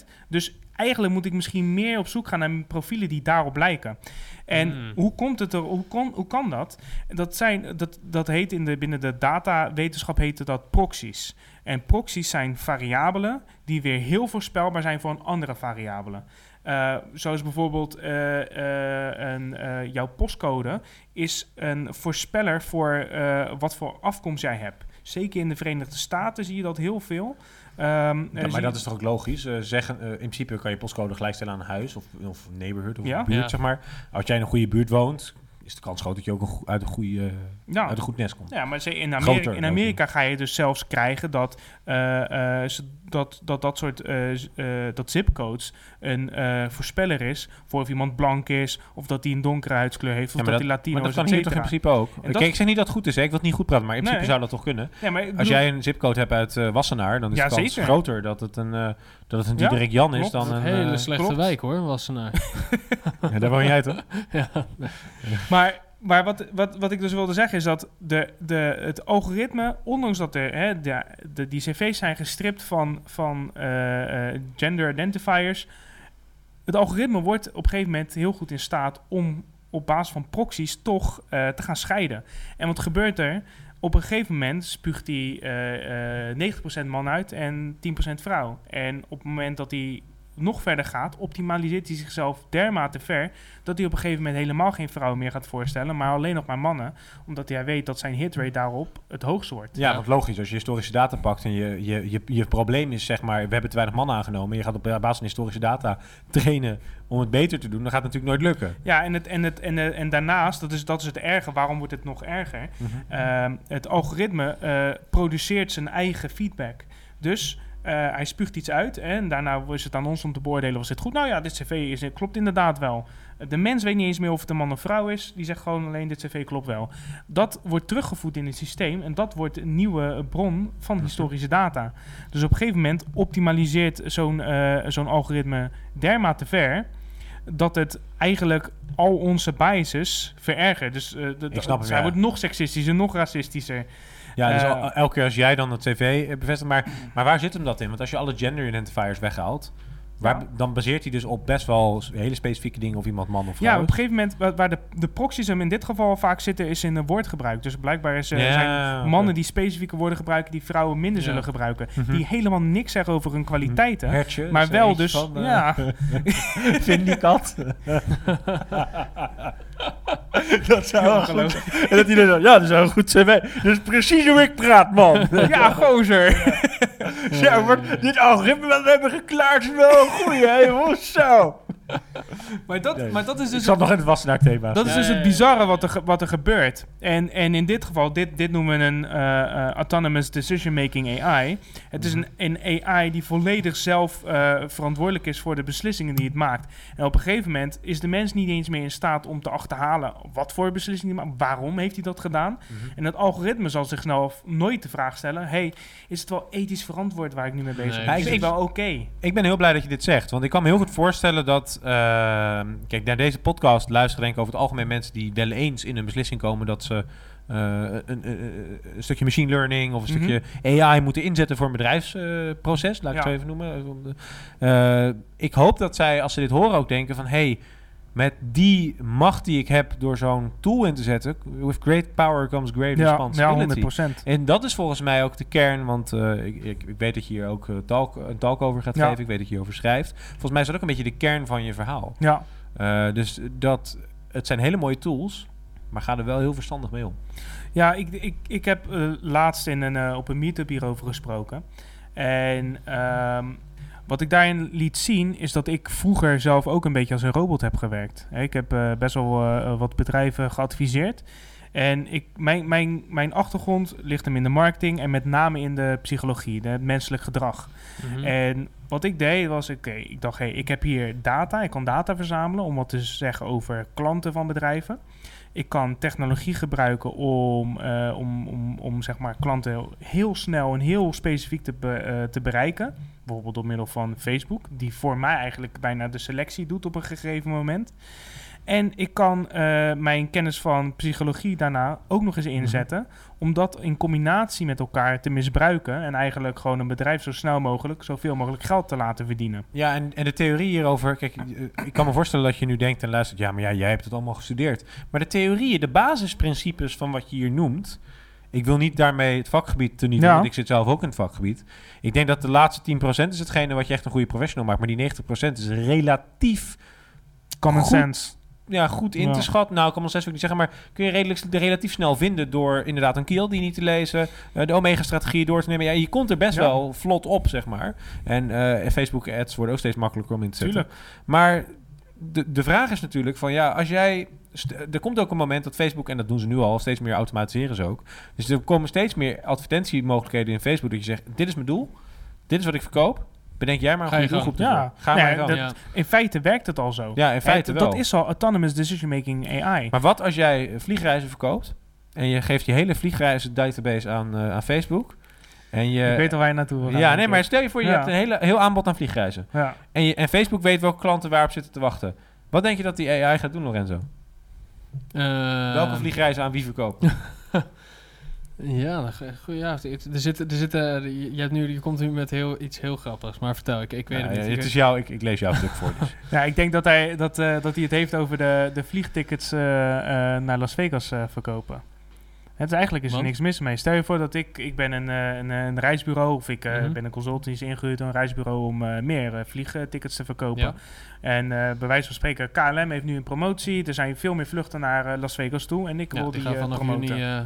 15%. Dus eigenlijk moet ik misschien meer op zoek gaan naar profielen die daarop lijken. En Hmm. hoe komt het er, hoe, kon, hoe kan dat? Dat, zijn, dat, dat heet in de, binnen de datawetenschap heette dat proxies. En proxies zijn variabelen die weer heel voorspelbaar zijn voor een andere variabele. Eh, zoals bijvoorbeeld eh, eh, een, jouw postcode is een voorspeller voor wat voor afkomst jij hebt. Zeker in de Verenigde Staten zie je dat heel veel. Ehm, eh, Ja, maar dat is toch ook logisch? Eh, zeggen, eh, in principe kan je postcode gelijkstellen aan een huis of, of neighborhood of Ja. buurt, Ja. zeg maar. Als jij in een goede buurt woont, is de kans groot dat je ook een uit, een goede, ja. uit een goed nest komt. Ja, maar ze- in Amerika, Groter in Amerika ga je dus zelfs krijgen dat eh, eh, ze- dat, dat, dat soort eh, eh, dat zipcodes een eh, voorspeller is voor of iemand blank is, of dat hij een donkere huidskleur heeft, of Ja, dat hij Latino Maar dat is, kan hier toch in principe ook? En dat- Kijk, ik zeg niet dat het goed is, hè? ik wil het niet goed praten, maar in principe Nee. zou dat toch kunnen? Ja, maar Als jij een zipcode hebt uit eh, Wassenaar, dan is Ja, de kans zeker. groter dat het een, eh, dat het een Diederik Jan is dan Een hele eh, slechte klopt. wijk hoor, Wassenaar. ja, daar woon jij toch? ja. Maar, maar wat, wat, wat ik dus wilde zeggen is dat de, de, het algoritme, ondanks dat er, hè, de, de, die cv's zijn gestript van, van eh, eh, gender identifiers, het algoritme wordt op een gegeven moment heel goed in staat om op basis van proxies toch te gaan scheiden. En wat gebeurt er? Op een gegeven moment spuugt hij eh, eh, 90% man uit en 10% vrouw. En op het moment dat hij nog verder gaat, optimaliseert hij zichzelf dermate ver dat hij op een gegeven moment helemaal geen vrouwen meer gaat voorstellen, maar alleen nog maar mannen, omdat hij weet dat zijn hitrate daarop het hoogst wordt. Ja, want logisch, als je historische data pakt en je, je, je, je probleem is, zeg maar, we hebben te weinig mannen aangenomen, je gaat op basis van historische data trainen om het beter te doen, dan gaat het natuurlijk nooit lukken. Ja, en, het, en, het, en, eh, en daarnaast, dat is, dat is het erge, waarom wordt het nog erger? Ehm, het algoritme eh, produceert zijn eigen feedback. Dus hij spuugt iets uit en daarna is het aan ons om te beoordelen was dit goed. Nou ja, dit cv is, klopt inderdaad wel. De mens weet niet eens meer of het een man of vrouw is. Die zegt gewoon alleen dit cv klopt wel. Dat wordt teruggevoed in het systeem en dat wordt een nieuwe bron van historische data. Dus op een gegeven moment optimaliseert zo'n eh, zo'n algoritme dermate ver dat het eigenlijk al onze biases verergert. Dus eh, de- Ik snap hem, zij ja. wordt nog seksistischer, nog racistischer. Ja, dus Eh, al- elke keer als jij dan het tv bevestigt, maar, maar waar zit hem dat in? Want als je alle gender identifiers weghaalt, waar, dan baseert hij dus op best wel hele specifieke dingen of iemand man of vrouw Ja, op een gegeven moment, waar, waar de, de proxies hem in dit geval vaak zitten, is in een woordgebruik. Dus blijkbaar is, Ja, zijn mannen die specifieke woorden gebruiken, die vrouwen minder Ja. zullen gebruiken. Mhm. Die helemaal niks zeggen over hun kwaliteiten. Hertje, Maar wel dus, van, eh, ja. Vindicat. dat zou wel goed. En dat hij dan ja, dat is een goed cv. Is precies hoe ik praat, man. ja, gozer. Zo, maar dit algoritme wat we hebben geklaard is wel een goeie, hè, jongens. Zo. maar, dat, Nee. maar dat is Ik dus zat nog in het Wassenaar thema. Dat is dus ja, het ja. bizarre wat er, wat er gebeurt. En, en in dit geval, dit, dit noemen we een eh, eh, Autonomous Decision Making AI. Het is een, een AI die volledig zelf eh, verantwoordelijk is voor de beslissingen die het maakt. En op een gegeven moment is de mens niet eens meer in staat om te achterhalen wat voor beslissingen hij maakt. Waarom heeft hij dat gedaan? En het algoritme zal zichzelf nooit de vraag stellen: hey, is het wel ethisch verantwoord waar ik nu mee bezig Nee, ben? Is ik- het wel oké? Ik ben heel blij dat je dit zegt. Want ik kan me heel goed voorstellen dat... eh, kijk, naar deze podcast luisteren denk ik over het algemeen mensen... die wel eens in een beslissing komen dat ze... eh, een, een, een- stukje machine learning of een Mhm. stukje AI moeten inzetten voor een bedrijfsproces, laat ik Ja. het zo even noemen. Eh, ik hoop dat zij, als ze dit horen, ook denken van... hey, met die macht die ik heb door zo'n tool in te zetten... with great power comes great Ja, ja, responsibility. 100%. En dat is volgens mij ook de kern, want eh, ik, ik, ik weet dat je hier ook eh, talk, een talk over gaat Ja. geven. Ik weet dat je hierover schrijft. Volgens mij is dat ook een beetje de kern van je verhaal. Ja. Eh, dus dat, het zijn hele mooie tools, maar ga er wel heel verstandig mee om. Ja, ik, ik, ik heb laatst in een, op een meetup hierover gesproken. En ehm, wat ik daarin liet zien, is dat ik vroeger zelf ook een beetje als een robot heb gewerkt. Ik heb eh, best wel eh, wat bedrijven geadviseerd. En ik, mijn, mijn, mijn achtergrond ligt hem in de marketing en met name in de psychologie, het menselijk gedrag. Mhm. En wat ik deed was, oké, ik dacht, hey, ik heb hier data, ik kan data verzamelen om wat te zeggen over klanten van bedrijven. Ik kan technologie gebruiken om, eh, om, om, om zeg maar klanten heel snel en heel specifiek te, be- te bereiken. Bijvoorbeeld door middel van Facebook, die voor mij eigenlijk bijna de selectie doet op een gegeven moment. En ik kan eh, mijn kennis van psychologie daarna ook nog eens inzetten. Om dat in combinatie met elkaar te misbruiken. En eigenlijk gewoon een bedrijf zo snel mogelijk, zoveel mogelijk geld te laten verdienen. Ja, en, en de theorie hierover... Kijk, eh, ik kan me voorstellen dat je nu denkt en luistert... Ja, maar ja, jij hebt het allemaal gestudeerd. Maar de theorieën, de basisprincipes van wat je hier noemt... Ik wil niet daarmee het vakgebied te niet Ja. want ik zit zelf ook in het vakgebied. Ik denk dat de laatste 10% is hetgene wat je echt een goede professional maakt. Maar die 90% is relatief Common Goed. sense. ja, goed in Ja. te schatten. Nou, ik kan wel zes ook niet zeggen, maar kun je redelijk, relatief snel vinden door inderdaad een kiel die niet te lezen, eh, de Omega-strategie door te nemen. Ja, je komt er best Ja. wel vlot op, zeg maar. En eh, Facebook ads worden ook steeds makkelijker om in te zetten. Tuurlijk. Maar de, de vraag is natuurlijk van ja, als jij. Er komt ook een moment dat Facebook, en dat doen ze nu al, steeds meer automatiseren ze ook. Dus er komen steeds meer advertentiemogelijkheden in Facebook dat je zegt: Dit is mijn doel, dit is wat ik verkoop. Bedenk jij maar een goede doelgroep. Ja. Ga Nee, maar gang. dat- ja. In feite werkt het al zo. Ja, in feite wel. Dat is al autonomous decision making AI. Maar wat als jij vliegreizen verkoopt en je geeft je hele vliegreizen database aan, eh, aan Facebook en je... ik weet al waar je naartoe wil gaan. ja, nee, maar stel je voor je Ja. hebt een hele, heel aanbod aan vliegreizen. Ja. En, je, en Facebook weet welke klanten waarop zitten te wachten. Wat denk je dat die AI gaat doen, Lorenzo? Eh, welke vliegreizen aan wie verkopen? Ja, goed, ja er, zit, er zit, eh, je, je hebt nu, je komt nu met heel, iets heel grappigs, maar vertel, ik, ik weet Ja, het ja, niet. het Ik- is jou, ik, ik lees jouw stuk voor. Dus. Ja, ik denk dat hij, dat, eh, dat hij het heeft over de, de vliegtickets eh, eh, naar Las Vegas eh, verkopen. Het is eigenlijk is er Want? niks mis mee. Stel je voor dat ik, ik ben een, eh, een, een reisbureau of ik eh, Mhm. ben een consultant die is ingehuurd door een reisbureau om eh, meer eh, vliegtickets te verkopen. Ja. En eh, bij wijze van spreken, KLM heeft nu een promotie. Er zijn veel meer vluchten naar Las Vegas toe en ik ja, wil die die, gaan vanaf promoten. juni, eh,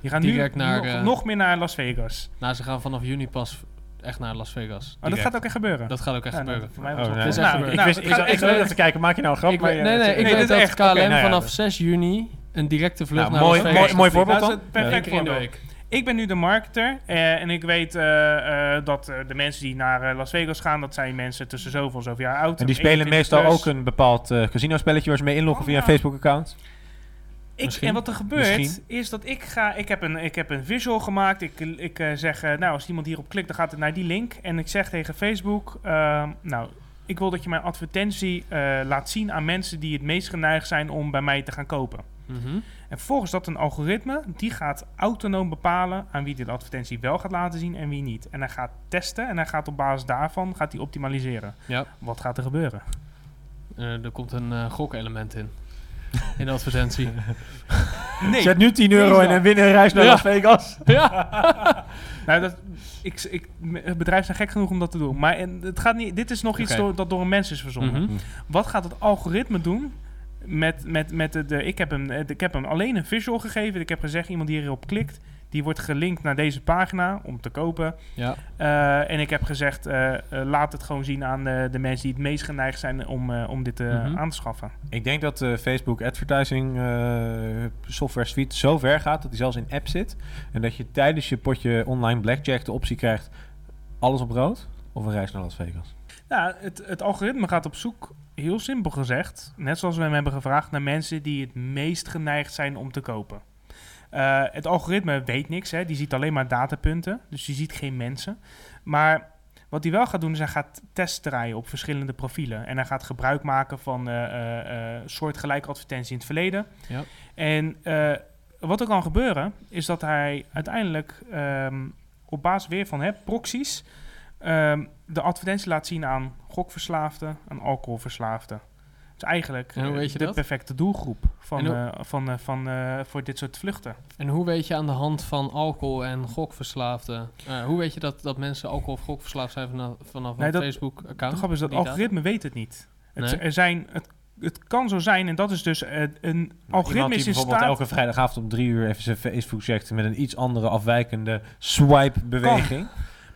die gaan direct nu naar, nog, nog meer naar Las Vegas. nou, ze gaan vanaf juni pas echt naar Las Vegas. Oh, dat gaat ook echt gebeuren. Dat gaat ook echt Ja, nou, gebeuren. voor mij Oh, was het- nee. Het is echt Nou, gebeurd. nou, ik wist, ik, even kijken, maak je nou een grap? Ik maar nee, nee, ik Nee, weet dat echt- KLM vanaf dat- 6 juni een directe vlucht Nou, naar mooi- Las Vegas. mooi- mooi voorbeeld Dat dan. perfect voorbeeld. Ik ben nu de marketer eh, en ik weet eh, eh, dat eh, de mensen die naar eh, Las Vegas gaan, dat zijn mensen tussen zoveel en zoveel jaar oud. En die spelen 21 meestal plus. ook een bepaald eh casino-spelletje waar ze mee inloggen Oh, via een. Facebook-account. Ik, en wat er gebeurt, Misschien. is dat ik ga... Ik heb een, ik heb een visual gemaakt. Ik, ik eh, zeg, nou, als iemand hierop klikt, dan gaat het naar die link. En ik zeg tegen Facebook, ehm, nou, ik wil dat je mijn advertentie eh, laat zien aan mensen die het meest geneigd zijn om bij mij te gaan kopen. Mhm. En vervolgens dat een algoritme, die gaat autonoom bepalen aan wie die de advertentie wel gaat laten zien en wie niet. En hij gaat testen en hij gaat op basis daarvan gaat hij optimaliseren. Ja, Wat gaat er gebeuren? eh, er komt een eh, gokelement in. In de advertentie. Nee, Zet nu 10 euro in en win een reis naar Ja. Las Vegas. nou, dat, ik, ik, het bedrijf zijn gek genoeg om dat te doen. Maar en, het gaat niet, dit is nog iets door, dat door een mens is verzonnen. Mhm. Wat gaat het algoritme doen met, met, met de, de- ik, heb hem, eh, ik heb hem alleen een visual gegeven. Ik heb gezegd, iemand die hierop klikt, die wordt gelinkt naar deze pagina om te kopen. Ja, Eh, en ik heb gezegd, eh, laat het gewoon zien aan de, de mensen die het meest geneigd zijn om, om dit Mhm. aan te schaffen. Ik denk dat de Facebook advertising software suite zo ver gaat dat die zelfs in app zit. En dat je tijdens je potje online blackjack de optie krijgt alles op rood of een reis naar Las Vegas. Ja, het, het algoritme gaat op zoek, heel simpel gezegd, net zoals we hem hebben gevraagd, naar mensen die het meest geneigd zijn om te kopen. Eh, het algoritme weet niks, hè. die ziet alleen maar datapunten, dus die ziet geen mensen. Maar wat hij wel gaat doen, is hij gaat tests draaien op verschillende profielen. En hij gaat gebruik maken van eh, eh, soortgelijke advertenties in het verleden. Ja. En wat er kan gebeuren, is dat hij uiteindelijk ehm, op basis weer van hè, proxies ehm, de advertentie laat zien aan gokverslaafden, aan alcoholverslaafden. Dus eigenlijk En hoe eh, weet je de dat? perfecte doelgroep van, hoe- eh, van, eh, van, eh, voor dit soort vluchten. En hoe weet je aan de hand van alcohol en gokverslaafden... eh, hoe weet je dat, dat mensen alcohol of gokverslaafd zijn vanaf, vanaf Nee, een dat- Facebook-account? De grap is dat Die algoritme weet het niet. Het, Nee. er zijn, het, het kan zo zijn, en dat is dus een algoritme is in bijvoorbeeld staat... elke vrijdagavond om drie uur even zijn Facebook checkt met een iets andere afwijkende swipe beweging.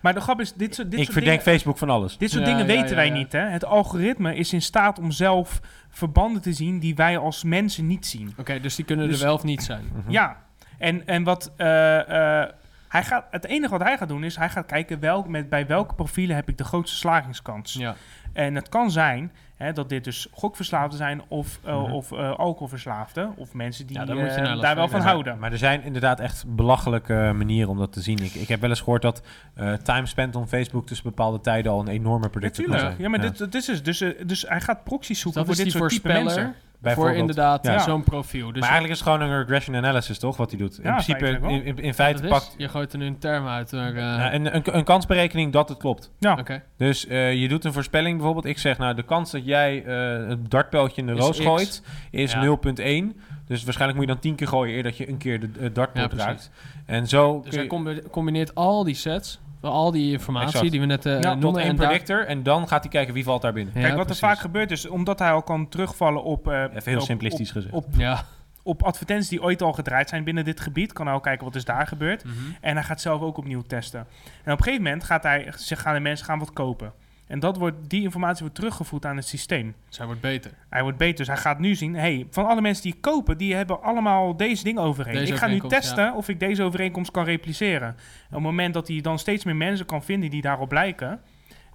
Maar de grap is, dit soort, dit ik soort verdenk dingen, Facebook van alles. dit soort Ja, dingen ja, weten ja, wij ja. niet. Hè? Het algoritme is in staat om zelf verbanden te zien die wij als mensen niet zien. Oké, dus die kunnen Dus- er wel of niet zijn. Mhm. Ja, en, en wat eh, eh, hij gaat, het enige wat hij gaat doen is, hij gaat kijken welk, met, bij welke profielen heb ik de grootste slagingskans. Ja. En het kan zijn hè, dat dit dus gokverslaafden zijn of, eh, Mhm. of eh, alcoholverslaafden of mensen die Ja, moet je eh, daar wel van houden. Maar er zijn inderdaad echt belachelijke manieren om dat te zien. Ik, ik heb wel eens gehoord dat eh time spent on Facebook tussen bepaalde tijden al een enorme predictor kan Natuurlijk. zijn. Ja, maar Dit, dit is dus, dus, hij gaat proxies zoeken dat voor is dit soort type mensen. Voor inderdaad Ja. zo'n profiel. Dus maar eigenlijk is het gewoon een regression analysis, toch? Wat hij doet. In Ja, principe, in, in, in feite is- pakt Je gooit er nu een term uit. Maar, eh, ja, een, een, een kansberekening dat het klopt. Ja, Oké. Dus eh, je doet een voorspelling bijvoorbeeld. Ik zeg, nou, de kans dat jij eh, het dartpijltje in de Is roos X. gooit is Ja. 0,1. Dus waarschijnlijk moet je dan 10 keer gooien eer dat je een keer de uh, precies. raakt. En zo Dus hij je- combi- combineert al die sets, al die informatie Exact. die we net eh Ja, noemen. tot één en daar- predictor. En dan gaat hij kijken wie valt daar binnen. Ja, Kijk, wat precies. er vaak gebeurt is, omdat hij al kan terugvallen op, eh, Even heel op, simplistisch op, gezegd. op, Ja. op advertenties die ooit al gedraaid zijn binnen dit gebied, kan hij al kijken wat is daar gebeurd. Mhm. En hij gaat zelf ook opnieuw testen. En op een gegeven moment gaat hij, ze gaan de mensen gaan wat kopen. En dat wordt, die informatie wordt teruggevoerd aan het systeem. Dus hij wordt beter. Hij wordt beter, dus hij gaat nu zien... hey, van alle mensen die kopen, die hebben allemaal deze dingen overheen. Deze ik ga nu testen of ik deze overeenkomst kan repliceren. En op het moment dat hij dan steeds meer mensen kan vinden die daarop lijken...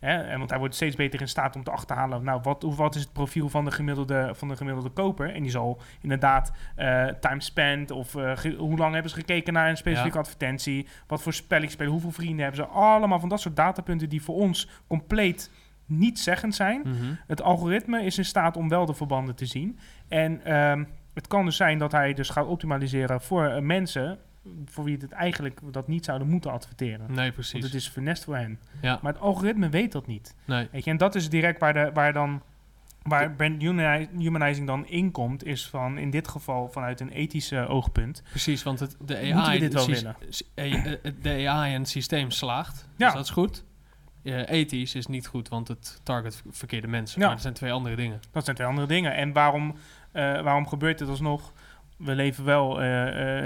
Hè, en want hij wordt steeds beter in staat om te achterhalen... nou, wat, wat is het profiel van de gemiddelde, van de gemiddelde koper? En die zal inderdaad eh, time spent... of eh, hoe lang hebben ze gekeken naar een specifieke Ja. advertentie... wat voor spelling spelen, hoeveel vrienden hebben ze... allemaal van dat soort datapunten die voor ons compleet niet zeggend zijn... Mhm. Het algoritme is in staat om wel de verbanden te zien. En ehm, het kan dus zijn dat hij dus gaat optimaliseren voor eh, mensen voor wie het eigenlijk dat niet zouden moeten adverteren. Nee, Want precies. het is funest voor hen. Ja. Maar het algoritme weet dat niet. Nee. Weet je, en dat is direct waar, de, waar dan waar brand humani- humanizing dan inkomt, is van in dit geval vanuit een ethische oogpunt. Precies, want het, de AI... Dit wel willen? eh, eh, de AI en het systeem slaagt. Ja. Dus dat is goed. Ethisch is niet goed, want het target verkeerde mensen. Ja. Maar dat zijn twee andere dingen. Dat zijn twee andere dingen. En waarom, eh, waarom gebeurt dit alsnog? We leven wel eh,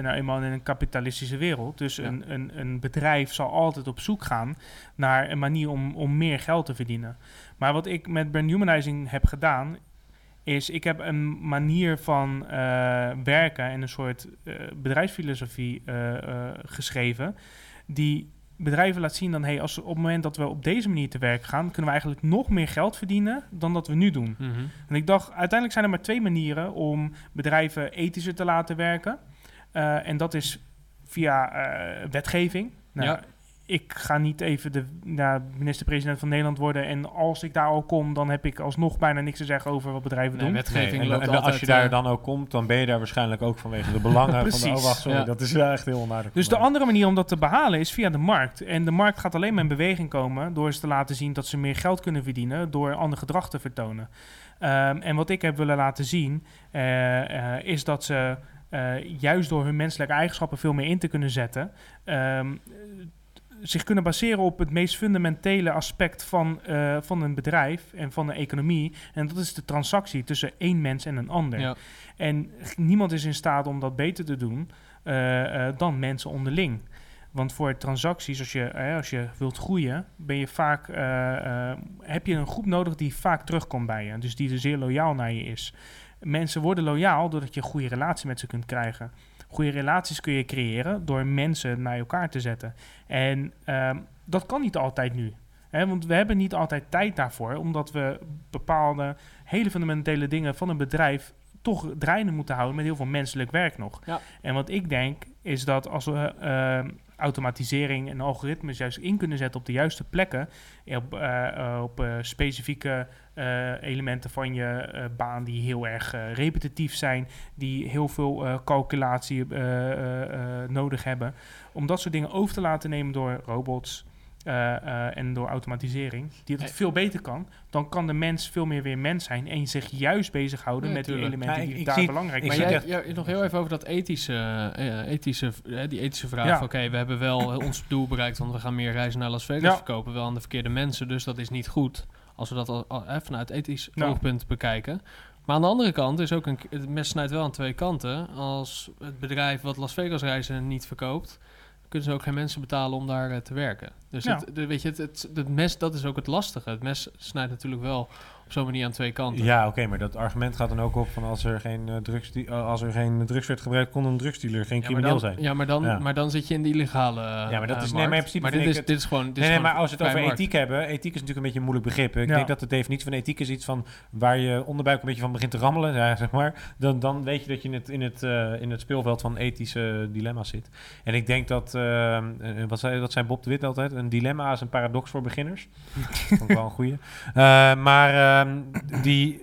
nou eenmaal in een kapitalistische wereld. Dus Ja. een, een, een bedrijf zal altijd op zoek gaan naar een manier om, om meer geld te verdienen. Maar wat ik met brand humanizing heb gedaan, is ik heb een manier van eh, werken en een soort bedrijfsfilosofie geschreven. Die bedrijven laat zien dan, hey, als we op het moment dat we op deze manier te werk gaan, kunnen we eigenlijk nog meer geld verdienen dan dat we nu doen. Mhm. En ik dacht, uiteindelijk zijn er maar twee manieren om bedrijven ethischer te laten werken. Eh, en dat is via eh, wetgeving. Nou, Ja. Ik ga niet even de minister-president van Nederland worden. En als ik daar al kom, dan heb ik alsnog bijna niks te zeggen over wat bedrijven Nee, doen. wetgeving en, loopt en altijd... als je daar eh, dan ook komt, dan ben je daar waarschijnlijk ook vanwege de belangen van de... Oh, wacht, sorry, Ja. dat is wel echt heel onaardig. Dus de andere manier om dat te behalen is via de markt. En de markt gaat alleen maar in beweging komen door ze te laten zien dat ze meer geld kunnen verdienen door ander gedrag te vertonen. Ehm, en wat ik heb willen laten zien eh, eh, is dat ze eh, juist door hun menselijke eigenschappen veel meer in te kunnen zetten. ehm, zich kunnen baseren op het meest fundamentele aspect van, eh, van een bedrijf en van de economie. En dat is de transactie tussen één mens en een ander. Ja. En niemand is in staat om dat beter te doen eh, eh, dan mensen onderling. Want voor transacties, als je, als je wilt groeien, ben je vaak, heb je een groep nodig die vaak terugkomt bij je. Dus die er zeer loyaal naar je is. Mensen worden loyaal doordat je een goede relatie met ze kunt krijgen. Goede relaties kun je creëren door mensen naar elkaar te zetten. En ehm, dat kan niet altijd nu. Hè, want we hebben niet altijd tijd daarvoor, omdat we bepaalde hele fundamentele dingen van een bedrijf toch draaiende moeten houden met heel veel menselijk werk nog. Ja. En wat ik denk is dat als we eh, automatisering en algoritmes juist in kunnen zetten op de juiste plekken, op, eh, eh, op eh, specifieke eh, elementen van je eh, baan die heel erg eh, repetitief zijn, die heel veel eh, calculatie eh, eh, eh, nodig hebben, om dat soort dingen over te laten nemen door robots. Eh, eh, en door automatisering, die het Hey. veel beter kan, dan kan de mens veel meer weer mens zijn en zich juist bezighouden Ja, met die tuurlijk. elementen Ja, ik- die ik daar zie- belangrijk Maar zijn. zie jij, nog heel even over dat ethische, eh, ethische, die ethische vraag. Ja. Oké, we hebben wel ons doel bereikt, want we gaan meer reizen naar Las Vegas Ja. verkopen. Wel aan de verkeerde mensen, dus dat is niet goed. Als we dat al, al, eh, vanuit ethisch oogpunt bekijken. Maar aan de andere kant is ook een, het mes snijdt wel aan twee kanten. Als het bedrijf wat Las Vegas reizen niet verkoopt, kunnen ze ook geen mensen betalen om daar te werken. Dus het, weet je, het, het, het, mes, dat is ook het lastige. Het mes snijdt natuurlijk wel op zo'n manier aan twee kanten. Ja, oké, maar dat argument gaat dan ook op van als er geen, uh, drugs, uh, als er geen drugs werd gebruikt, kon een drugsdealer geen ja, crimineel zijn. Ja maar, dan, maar dan zit je in die illegale. ja, maar dat is nee, maar in principe. Maar dit is, dit is gewoon. Dit nee, nee, maar als we het over ethiek hebben, ethiek is natuurlijk een beetje een moeilijk begrip. Ik denk dat de definitie van ethiek is iets van waar je onderbuik een beetje van begint te rammelen, ja, zeg maar. Dan, dan weet je dat je in het, in, het, uh, in het speelveld van ethische dilemma's zit. En ik denk dat, wat, zei, dat zijn Bob de Wit altijd, een dilemma is een paradox voor beginners. dat is wel een goeie. maar Ehm, die,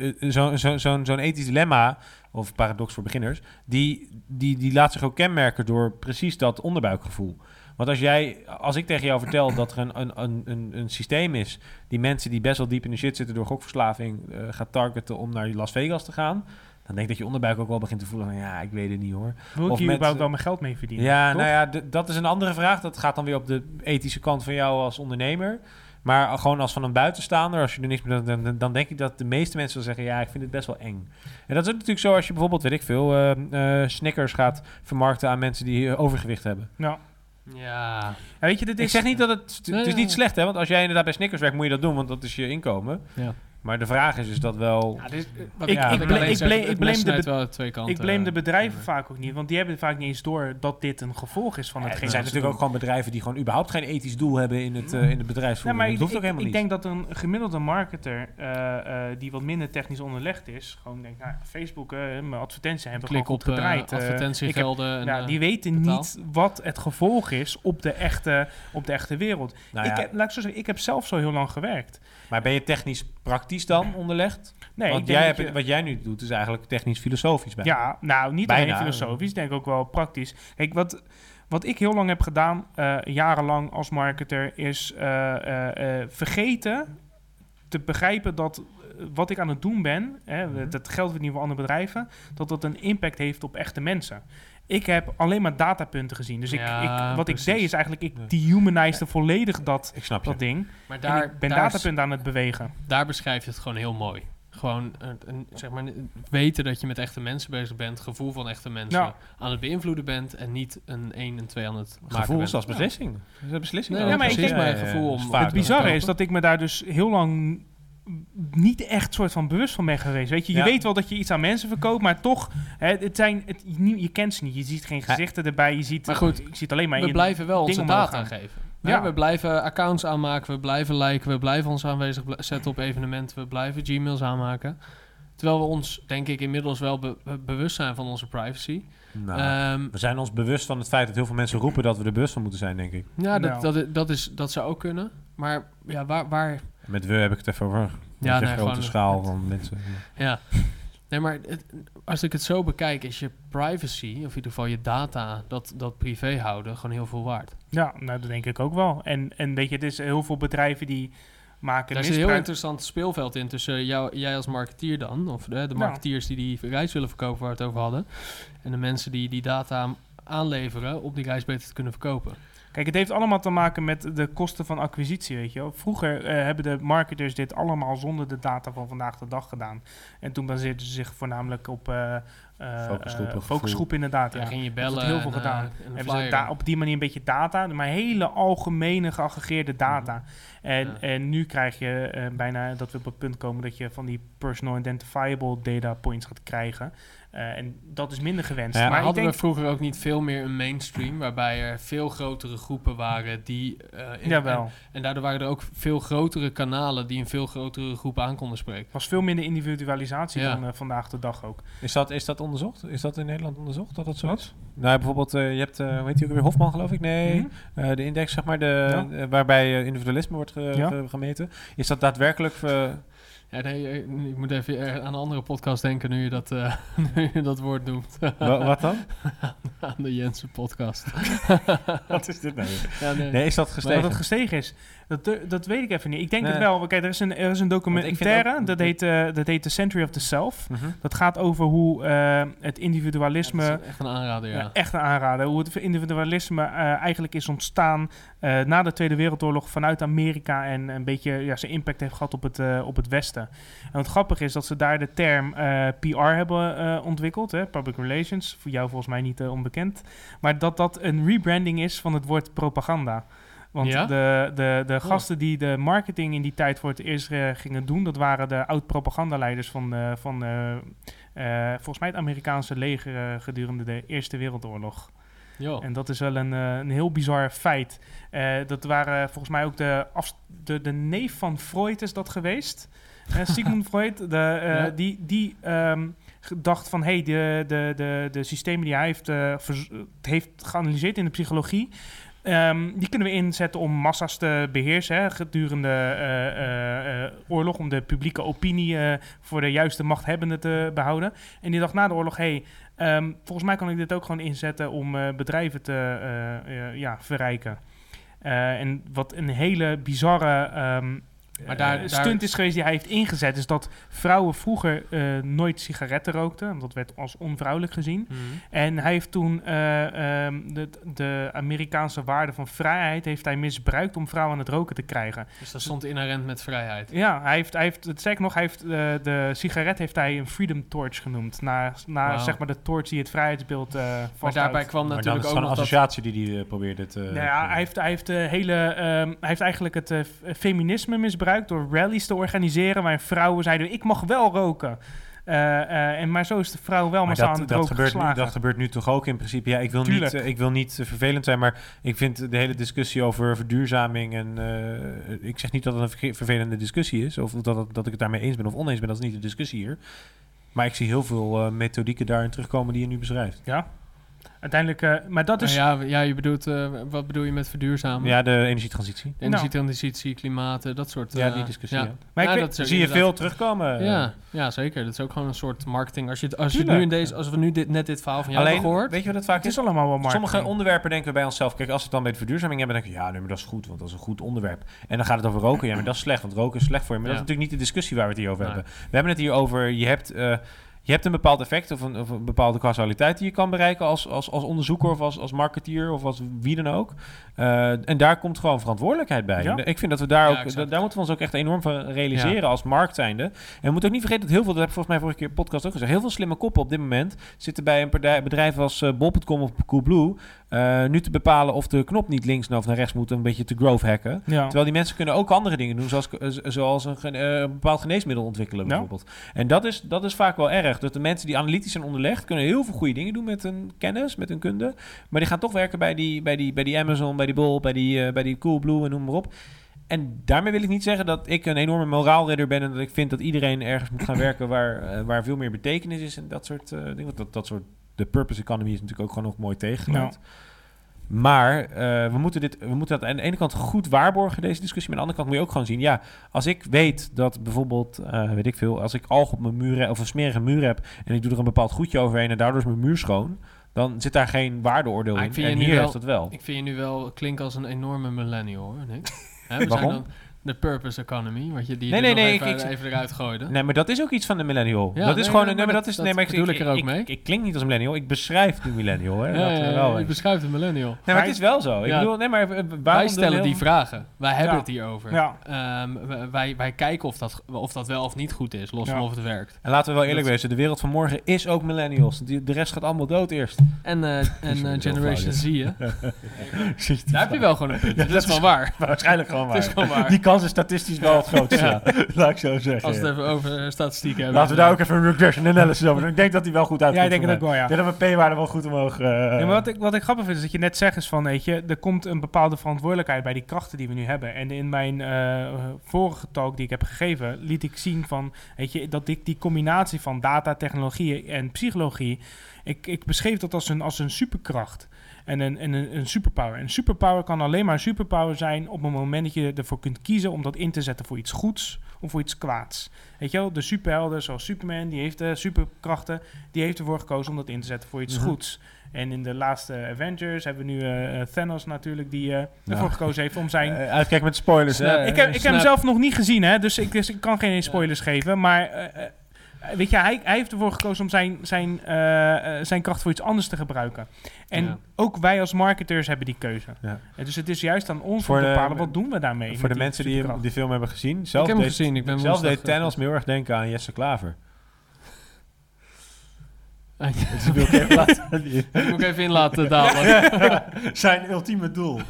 uh, zo'n zo, zo, zo ethisch dilemma, of paradox voor beginners, die, die, die laat zich ook kenmerken door precies dat onderbuikgevoel. Want als jij, als ik tegen jou vertel dat er een, een, een, een systeem is die mensen die best wel diep in de shit zitten door gokverslaving uh, gaat targeten om naar Las Vegas te gaan, dan denk ik dat je onderbuik ook wel begint te voelen van ja, ik weet het niet hoor. Wil ik hier überhaupt wel mijn geld mee verdienen? Ja, nou ja, dat is een andere vraag. Dat gaat dan weer op de ethische kant van jou als ondernemer. Maar gewoon als van een buitenstaander, als je er niks meer dan, dan denk ik dat de meeste mensen zullen zeggen: ja, ik vind het best wel eng. En dat is natuurlijk zo als je bijvoorbeeld, weet ik veel, uh, Snickers gaat vermarkten aan mensen die overgewicht hebben. Ja. Ja. ja. weet je, dit is... Ik zeg niet dat het... Het is niet slecht, hè? Want als jij inderdaad bij Snickers werkt, moet je dat doen, want dat is je inkomen. Ja. Maar de vraag is, is dat wel... Ja, dit, ik, ik, ik, ik blame de, twee kanten, ik blame de bedrijven vaak ook niet, want die hebben vaak niet eens door dat dit een gevolg is van hetgeen. Er zijn natuurlijk ook gewoon bedrijven die gewoon überhaupt geen ethisch doel hebben in het, uh, in het bedrijfsvoering. Ja, dat hoeft ook helemaal niet. Ik denk dat een gemiddelde marketer uh, uh, die wat minder technisch onderlegd is, gewoon denkt, nou, Facebook, mijn advertenties hebben Klik gewoon goed op, gedraaid. advertentiegelden. Ja, die weten niet wat het gevolg is op de echte, op de echte wereld. Nou ik, heb, laat ik, zo zeggen, ik heb zelf zo heel lang gewerkt. Maar ben je technisch praktisch dan onderlegd? Nee, Want jij hebt, wat jij nu doet is eigenlijk technisch-filosofisch bij. Ja, nou, niet alleen filosofisch, ik denk ook wel praktisch. Kijk, wat, wat ik heel lang heb gedaan, uh, jarenlang als marketer, is uh, uh, vergeten te begrijpen dat wat ik aan het doen ben, hè, mhm. dat geldt niet voor andere bedrijven, dat dat een impact heeft op echte mensen. Ik heb alleen maar datapunten gezien. Dus ik, ik wat ik deed is eigenlijk, ik dehumanized volledig dat, dat ding. Maar daar, ik ben datapunten aan het bewegen. Daar beschrijf je het gewoon heel mooi. Gewoon een, zeg maar, weten dat je met echte mensen bezig bent, gevoel van echte mensen aan het beïnvloeden bent en niet een 1 en 2 aan het maken Gevoel is als beslissing. Ja. beslissing. Nee, ja, maar ik mijn gevoel om. Het bizarre is dat ik me daar dus heel lang niet echt soort van bewust van ben geweest. Weet je, je weet wel dat je iets aan mensen verkoopt, maar toch, hè, het zijn, het, je, je, kent ze niet. Je ziet geen gezichten erbij. Je ziet, maar goed, je ziet alleen maar. We blijven wel onze data geven. Ja. We blijven accounts aanmaken, we blijven liken, we blijven ons aanwezig zetten op evenementen, we blijven Gmails aanmaken. Terwijl we ons, denk ik, inmiddels wel bewust zijn van onze privacy. Nou, ehm, we zijn ons bewust van het feit dat heel veel mensen roepen dat we er bewust van moeten zijn, denk ik. Ja, dat, nou. dat, dat, is, dat zou ook kunnen. Maar ja, waar, waar, met we heb ik het even over. Ja, nee, grote schaal van mensen. Ja. Nee, maar als ik het zo bekijk, is je privacy, of in ieder geval je data, dat, dat privé houden, gewoon heel veel waard. Ja, nou, dat denk ik ook wel. En, en weet je, het is heel veel bedrijven die maken Daar is een heel interessant speelveld in tussen jou, jij als marketeer dan, of de, de marketeers die die reis willen verkopen waar we het over hadden, en de mensen die die data aanleveren om die reis beter te kunnen verkopen. Kijk, het heeft allemaal te maken met de kosten van acquisitie, weet je wel. Vroeger uh, hebben de marketers dit allemaal zonder de data van vandaag de dag gedaan. En toen baseerden ze zich voornamelijk op uh, uh, focusgroep, focusgroep inderdaad. Ja, ging je bellen. heel veel gedaan. hebben ze da- op die manier een beetje data, maar hele algemene geaggregeerde data. Mhm. En, en nu krijg je bijna dat we op het punt komen dat je van die personal identifiable data points gaat krijgen. Uh, en dat is minder gewenst. Ja, maar, hadden we vroeger ook niet veel meer een mainstream... waarbij er veel grotere groepen waren die... Uh, in, Jawel. En, en, daardoor waren er ook veel grotere kanalen... die een veel grotere groep aan konden spreken. was veel minder individualisatie dan uh, vandaag de dag ook. Is dat, is dat onderzocht? Is dat in Nederland onderzocht, dat dat zo is? Nou, bijvoorbeeld, je hebt, hoe heet je ook weer, Hofman geloof ik? Nee, mm de index, zeg maar, de, ja. waarbij individualisme wordt ge, ja. gemeten. Is dat daadwerkelijk... Ja, nee, eh, ik moet even aan een andere podcast denken nu je dat, uh, nu je dat woord noemt. wat dan? aan de Jensen podcast. wat is dit nou? Ja, nee. nee. is dat gestegen? Maar dat het gestegen is, dat, dat weet ik even niet. Ik denk het wel. Kijk, er is een, er is een documentaire, dat, heet, uh, dat heet The Century of the Self. Uh mhm. -huh. Dat gaat over hoe uh, het individualisme... Ja, echt een aanrader, ja. echt een aanrader. Hoe het individualisme eigenlijk is ontstaan na de Tweede Wereldoorlog vanuit Amerika... en een beetje ja, zijn impact heeft gehad op het, op het Westen. Westen. En wat grappig is dat ze daar de term PR hebben ontwikkeld, hè, public relations, voor jou volgens mij niet onbekend, maar dat dat een rebranding is van het woord propaganda. Want de, de, de gasten die de marketing in die tijd voor het eerst gingen doen, dat waren de oud-propagandaleiders van, van volgens mij het Amerikaanse leger gedurende de Eerste Wereldoorlog. Jo. En dat is wel een, een heel bizar feit. Dat waren volgens mij ook de, de, de neef van Freud is dat geweest. Sigmund Freud, de, ja. die, die um, dacht van... hey, de, de, de, de systemen die hij heeft, heeft geanalyseerd in de psychologie... Um, die kunnen we inzetten om massa's te beheersen gedurende uh, uh, oorlog, om de publieke opinie voor de juiste machthebbenden te behouden. En die dacht na de oorlog, hey, Um, volgens mij kan ik dit ook gewoon inzetten om bedrijven te ja, verrijken. en wat een hele bizarre um, maar daar, stunt is geweest die hij heeft ingezet, is dat vrouwen vroeger uh, nooit sigaretten rookten. Dat werd als onvrouwelijk gezien. Mhm. En hij heeft toen uh, um, de, de, Amerikaanse waarde van vrijheid heeft hij misbruikt om vrouwen aan het roken te krijgen. Dus dat stond inherent met vrijheid. Ja, hij heeft, hij heeft het zeg nog, hij heeft uh, de sigaret heeft hij een freedom torch genoemd. Naar, naar wow. zeg maar de torch die het vrijheidsbeeld uh, Maar daarbij kwam maar natuurlijk ook nog een associatie dat, die hij probeerde te... Nou ja, hij heeft, hij heeft de hele, um, hij heeft eigenlijk het feminisme misbruikt door rallies te organiseren waarin vrouwen zeiden: ik mag wel roken. Uh, uh, en maar zo is de vrouw wel maar dat, aan het dat gebeurt nu, Dat gebeurt nu toch ook in principe. Ja, ik wil niet, uh, ik wil niet vervelend zijn, maar ik vind de hele discussie over verduurzaming en ik zeg niet dat het een vervelende discussie is of dat, dat ik het daarmee eens ben of oneens ben. Dat is niet de discussie hier. Maar ik zie heel veel methodieken daarin terugkomen die je nu beschrijft. Ja, Uiteindelijk, uh, maar dat is... ja, ja, je bedoelt, uh, wat bedoel je met verduurzamen? Ja, de energietransitie. De energietransitie, klimaat, dat soort... Uh, ja, die discussie, ja. ja. Maar ja, dat zie je veel terugkomen. Ja, ja, zeker. Dat is ook gewoon een soort marketing. Als, je, als, je nu in deze, als we nu dit, net dit verhaal van jou Alleen, hebben gehoord... weet je wat het vaak het is? allemaal wel marketing. Sommige onderwerpen denken we bij onszelf... Kijk, als we het dan bij de verduurzaming hebben, denk ik... Ja, nee, maar dat is goed, want dat is een goed onderwerp. En dan gaat het over roken. Ja, maar dat is slecht, want roken is slecht voor je. Maar dat is natuurlijk niet de discussie waar we het hier over hebben. We hebben het hier over... Je hebt je hebt een bepaald effect of een, of een, bepaalde causaliteit die je kan bereiken als, als, als onderzoeker of als, als marketeer of als wie dan ook. Uh, en daar komt gewoon verantwoordelijkheid bij. Ja. Ik vind dat we daar ook, daar moeten we ons ook echt enorm van realiseren als markt zijnde. En we moeten ook niet vergeten dat heel veel, dat heb ik volgens mij vorige keer podcast ook gezegd, heel veel slimme koppen op dit moment zitten bij een bedrijf als uh, Bol.com of Coolblue uh, nu te bepalen of de knop niet links of naar rechts moet, een beetje te growth hacken. Terwijl die mensen kunnen ook andere dingen doen, zoals, zoals een, een bepaald geneesmiddel ontwikkelen bijvoorbeeld. En dat is, dat is vaak wel erg. Dat de mensen die analytisch zijn onderlegd, kunnen heel veel goede dingen doen met hun kennis, met hun kunde. Maar die gaan toch werken bij die, bij die, bij die Amazon, bij die Bol, bij die, uh, bij die Coolblue en noem maar op. En daarmee wil ik niet zeggen dat ik een enorme moraalridder ben en dat ik vind dat iedereen ergens moet gaan werken waar, uh, waar veel meer betekenis is en dat soort uh, dingen. Dat, dat soort, de purpose economy is natuurlijk ook gewoon nog mooi tegengeluid. Maar uh, we, moeten dit, we moeten dat aan de ene kant goed waarborgen, deze discussie. Maar aan de andere kant moet je ook gewoon zien... ja, als ik weet dat bijvoorbeeld, uh, weet ik veel... als ik alg op mijn muur of een smerige muur heb... en ik doe er een bepaald goedje overheen... en daardoor is mijn muur schoon... dan zit daar geen waardeoordeel in. En hier heeft dat wel. Ik vind je nu wel klinken als een enorme millennial, hoor. Nee? we Waarom? Zijn dan, de purpose economy, wat je die nee, nee, nee, even, ik, even, eruit gooide. Nee, maar dat is ook iets van de millennial. Ja, dat is gewoon, nee, maar dat is, nee, maar ik, ik, er ook mee. Ik, klink niet als millennial, ik beschrijf de millennial. Hè. Ja, ja, wel, ik beschrijf de millennial. Nee, maar het is wel zo. Ik bedoel, nee, maar wij stellen die vragen. Wij hebben het hier over. Um, wij, wij kijken of dat, of dat wel of niet goed is, los van of het werkt. En laten we wel eerlijk wezen, de wereld van morgen is ook millennials. De rest gaat allemaal dood eerst. En, uh, en Generation Z, hè? Daar heb je wel gewoon een punt. Dat is wel waar. Waarschijnlijk gewoon waar. Kans is statistisch wel het grootste, ja. Laat ik zo zeggen. Als we het even over eh, statistieken hebben. Laten we daar ook even een regression analysis over doen. Ik denk dat die wel goed uitkomt. Ja, ik denk dat ook wel, ja. Ik denk dat we p-waarde wel goed omhoog... Uh, ja, maar wat ik, wat ik grappig vind, is dat je net zegt is van, weet je, er komt een bepaalde verantwoordelijkheid bij die krachten die we nu hebben. En in mijn uh, vorige talk die ik heb gegeven, liet ik zien van, weet je, dat ik die combinatie van data, technologie en psychologie, ik, ik beschreef dat als een, als een superkracht en een, en een, een superpower. En een superpower kan alleen maar een superpower zijn op het moment dat je ervoor kunt kiezen om dat in te zetten voor iets goeds of voor iets kwaads. Weet je wel, de superhelden zoals Superman, die heeft de superkrachten, die heeft ervoor gekozen om dat in te zetten voor iets mhm. goeds. En in de laatste Avengers hebben we nu uh, Thanos natuurlijk, die uh, ervoor gekozen heeft om zijn... Uh, uitkijk met spoilers? Ik, heb, ik heb hem zelf nog niet gezien, hè, dus ik, dus ik kan geen spoilers geven. Maar weet je, hij, hij heeft ervoor gekozen om zijn, zijn, zijn kracht voor iets anders te gebruiken. En ook wij als marketeurs hebben die keuze. Ja. Dus het is juist aan ons voor om te bepalen, wat doen we daarmee? Voor de mensen die die film hebben gezien. Zelf ik heb deed, gezien. Ik ben zelf deed Thanos me heel erg denken aan Jesse Klaver. Dus ik wil ik even laten. ik moet even in laten dalen. Zijn ultieme doel.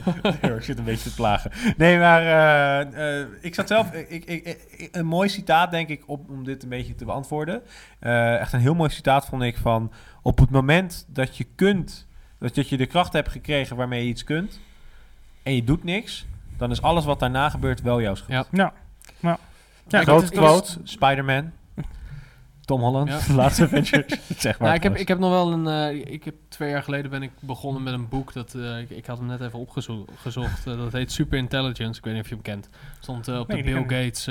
ik zit een beetje te plagen. Nee, maar uh, uh, ik zat zelf... Ik, ik, een mooi citaat, denk ik, op, om dit een beetje te beantwoorden. Uh, echt een heel mooi citaat vond ik van... Op het moment dat je kunt... Dat, dat je de kracht hebt gekregen waarmee je iets kunt... En je doet niks... Dan is alles wat daarna gebeurt wel jouw schuld. Ja. ja. ja. Grote quote, Spider-Man. Tom Holland, ja. laatste adventure. zeg maar. Nou, ik, heb, ik heb nog wel een. Uh, ik heb twee jaar geleden ben ik begonnen met een boek dat uh, ik, ik, had hem net even opgezocht. Uh, dat heet Super Intelligence. Ik weet niet of je hem kent. Stond op nee, de Bill Gates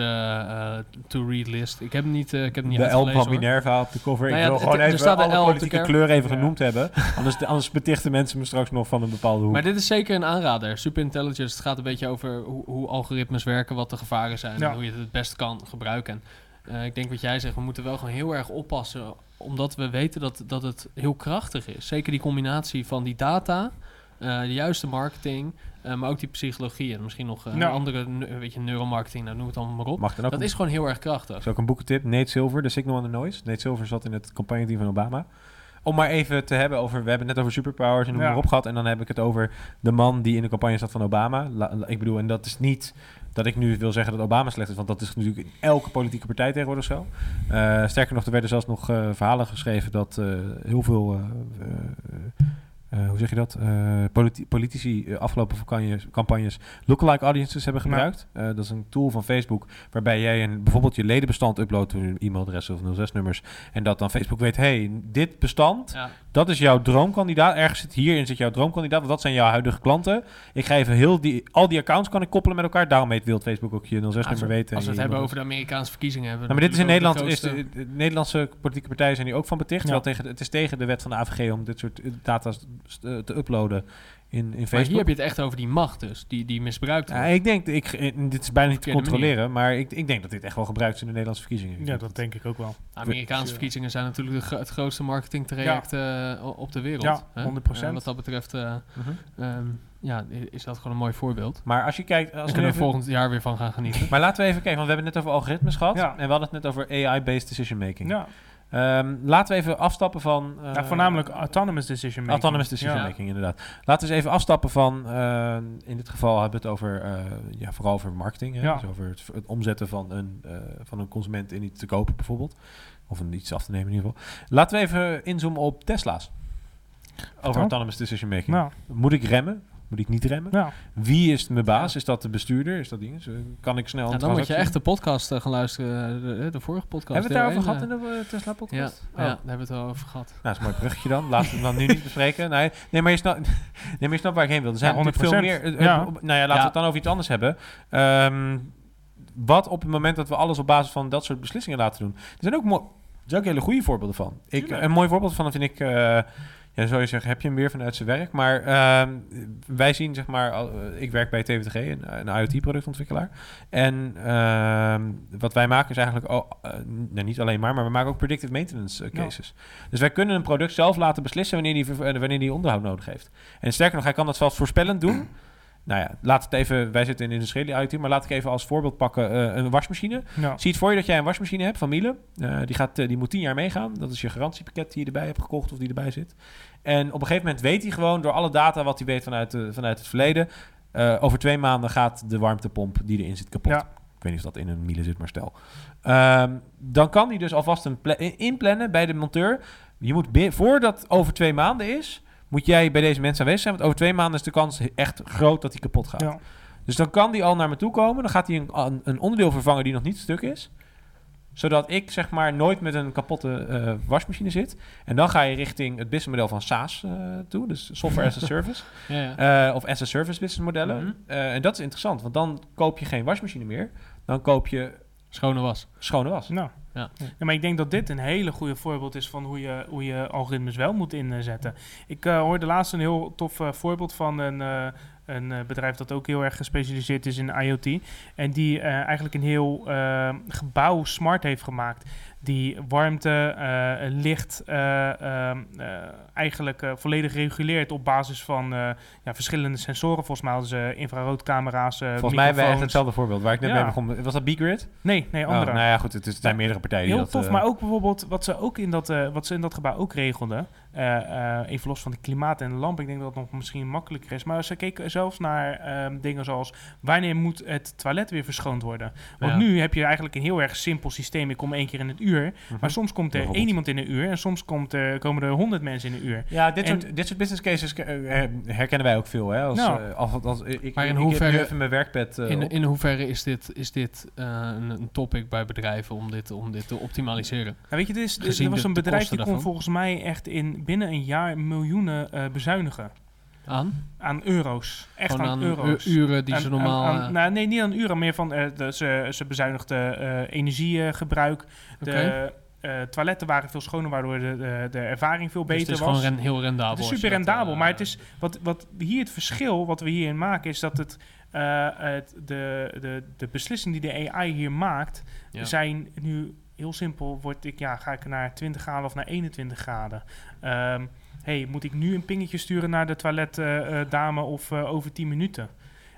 to read list. Ik heb hem niet. ik heb hem niet de L van Minerva op de cover. Nou ja, ik wil gewoon even alle L politieke kleur even genoemd hebben. Anders, anders betichten mensen me straks nog van een bepaalde hoek. Maar dit is zeker een aanrader. Super Intelligence. Het gaat een beetje over hoe, hoe algoritmes werken, wat de gevaren zijn en hoe je het het best kan gebruiken. Uh, ik denk wat jij zegt, we moeten wel gewoon heel erg oppassen. Omdat we weten dat, dat het heel krachtig is. Zeker die combinatie van die data, uh, de juiste marketing, uh, maar ook die psychologie. En misschien nog nou. andere, weet je, neuromarketing, nou, noem het allemaal maar op. Mag dat is gewoon heel erg krachtig. Dat is ook een boekentip. Nate Silver, The Signal and the Noise. Nate Silver zat in het campagne-team van Obama. Om maar even te hebben over, we hebben het net over superpowers en hoe ja. erop gehad. En dan heb ik het over de man die in de campagne zat van Obama. ik bedoel, en dat is niet dat ik nu wil zeggen dat Obama slecht is, want dat is natuurlijk in elke politieke partij tegenwoordig zo. Uh, sterker nog, er werden zelfs nog uh, verhalen geschreven dat uh, heel veel hoe zeg je dat? Politi politici afgelopen campagnes, campagnes lookalike audiences hebben gebruikt. Ja. dat is een tool van Facebook waarbij jij een, bijvoorbeeld je ledenbestand uploadt, een e-mailadres of 06-nummers. En dat dan Facebook weet, hey, dit bestand, ja. Dat is jouw droomkandidaat. Ergens zit hierin zit jouw droomkandidaat, want dat zijn jouw huidige klanten. Ik ga even heel die, al die accounts kan ik koppelen met elkaar. Daarom weet wil Facebook ook je 06-nummer weten. Als we het hebben over de Amerikaanse verkiezingen hebben. Nou, maar dit is in Nederland, is de, de, Nederlandse politieke partijen zijn hier ook van beticht. Ja. Tegen, het is tegen de wet van de AVG om dit soort data eh, te uploaden in, in Facebook. Maar hier heb je het echt over die macht dus, die, die misbruikt wordt. Ja, ik denk, ik, dit is bijna niet te controleren, maar ik, ik denk dat dit echt wel gebruikt is in de Nederlandse verkiezingen. Ja, dat denk ik ook wel. De Amerikaanse verkiezingen zijn natuurlijk de, het grootste marketingtraject ja. uh, op de wereld. Ja, 100%. Uh, wat dat betreft uh, uh -huh. um, ja, is dat gewoon een mooi voorbeeld. Maar als je kijkt... Als we kunnen we volgend jaar weer van gaan genieten. maar laten we even kijken, want we hebben het net over algoritmes gehad. Ja. En we hadden het net over AI-based decision making. Ja. Um, laten we even afstappen van... Uh, ja, voornamelijk autonomous decision making. Autonomous decision making, inderdaad. Laten we eens even afstappen van... Uh, in dit geval hebben we het over... Uh, ja, vooral over marketing. Hè? Ja. Dus over het, het, omzetten van een, van een consument in iets te kopen bijvoorbeeld. Of een iets af te nemen in ieder geval. Laten we even inzoomen op Tesla's. Over autonomous decision making. Nou. Moet ik remmen? Moet ik niet remmen? Ja. Wie is mijn baas? Is dat de bestuurder? Is dat ding? Kan ik snel... Ja, dan moet je echt de podcast uh, gaan luisteren. De, de, vorige podcast. Hebben we het daarover gehad in de Tesla-podcast? Ja, oh. ja, daar hebben we het wel over gehad. Nou, dat is een mooi bruggetje dan. Laten we het dan nu niet bespreken. Nee, nee, maar je snapt, nee, maar je snapt waar ik heen wil. Er zijn ja, veel meer... Uh, ja. nou ja, laten we het dan over iets anders hebben. Um, wat op het moment dat we alles op basis van dat soort beslissingen laten doen. Er zijn ook, mo- er zijn ook hele goede voorbeelden van. Ik, een mooi voorbeeld van vind ik... Ja, zou je zeggen, heb je hem meer vanuit zijn werk. Maar uh, wij zien, zeg maar, uh, ik werk bij TWTG, een, een IoT-productontwikkelaar. En uh, wat wij maken is eigenlijk, oh, nou, niet alleen maar, maar we maken ook predictive maintenance cases. Ja. Dus wij kunnen een product zelf laten beslissen wanneer die, wanneer die onderhoud nodig heeft. En sterker nog, hij kan dat zelfs voorspellend doen. Nou ja, laat het even. Wij zitten in de industriële IoT, maar laat ik even als voorbeeld pakken uh, een wasmachine. Ja. Zie het voor je dat jij een wasmachine hebt van Miele. Uh, die, gaat, uh, die moet tien jaar meegaan. Dat is je garantiepakket die je erbij hebt gekocht of die erbij zit. En op een gegeven moment weet hij gewoon door alle data wat hij weet vanuit, de, vanuit het verleden. over twee maanden gaat de warmtepomp die erin zit kapot. Ja. Ik weet niet of dat in een Miele zit, maar stel. Um, dan kan hij dus alvast een inplannen bij de monteur. Je moet voordat over twee maanden is moet jij bij deze mensen aanwezig zijn. Want over twee maanden is de kans echt groot dat hij kapot gaat. Ja. Dus dan kan die al naar me toe komen. Dan gaat hij een, een, onderdeel vervangen die nog niet stuk is. Zodat ik zeg maar nooit met een kapotte uh, wasmachine zit. En dan ga je richting het businessmodel van SaaS uh, toe. Dus software as a service. ja, ja. Uh, of as a service businessmodellen. Mm -hmm. en dat is interessant. Want dan koop je geen wasmachine meer. Dan koop je... Schone was. Schone was. Nou. Ja. maar ik denk dat dit een hele goede voorbeeld is van hoe je, hoe je algoritmes wel moet inzetten. Ik uh, hoorde laatst een heel tof uh, voorbeeld van een, uh, een bedrijf dat ook heel erg gespecialiseerd is in IoT. En die eigenlijk een heel gebouw smart heeft gemaakt. Die warmte, licht ehm, eigenlijk eigenlijk volledig reguleert op basis van ja, verschillende sensoren. Volgens mij hadden ze infraroodcamera's, Volgens mij hebben we hetzelfde voorbeeld waar ik net mee begon. Was dat B-Grid? Nee, nee, oh, andere. nou ja, goed, het, is, zijn meerdere partijen. Heel tof, maar ook bijvoorbeeld wat ze ook in dat, wat ze in dat gebouw ook regelden. Even los van de klimaat en de lamp. Ik denk dat dat nog misschien makkelijker is. Maar ze keken zelfs naar ehm, dingen zoals wanneer moet het toilet weer verschoond worden. Want nu heb je eigenlijk een heel erg simpel systeem. Ik kom één keer in het uur. Mhm. Maar soms komt er één iemand in een uur. En soms komt komen er honderd mensen in een uur. Ja, dit, soort, dit soort business cases eh, herkennen wij ook veel. Hè? Als, nou. uh, als, als, ik, maar in ik, hoeverre, even mijn werkpad uh, in, in hoeverre is dit, is dit een, een, topic bij bedrijven om dit, om dit te optimaliseren? Nou, weet je, dit is, er was een bedrijf die kon volgens mij echt in binnen een jaar miljoenen bezuinigen. Aan? Aan euro's. Echt aan, aan, euro's. uren die ze normaal... Aan, nou, nee, niet aan uren, meer van... Uh, de, ze, ze bezuinigden uh, energiegebruik. De uh, toiletten waren veel schoner, waardoor de, de, de ervaring veel beter was. het is gewoon heel rendabel. Het is super rendabel, maar het is... Wat, wat hier het verschil, wat we hierin maken, is dat het... het de, de, de beslissing die de AI hier maakt, zijn nu heel simpel. Word ik, ja, ga ik naar 20 graden of naar 21 graden? Um, hey, moet ik nu een pingetje sturen naar de toiletdame uh, of uh, over 10 minuten?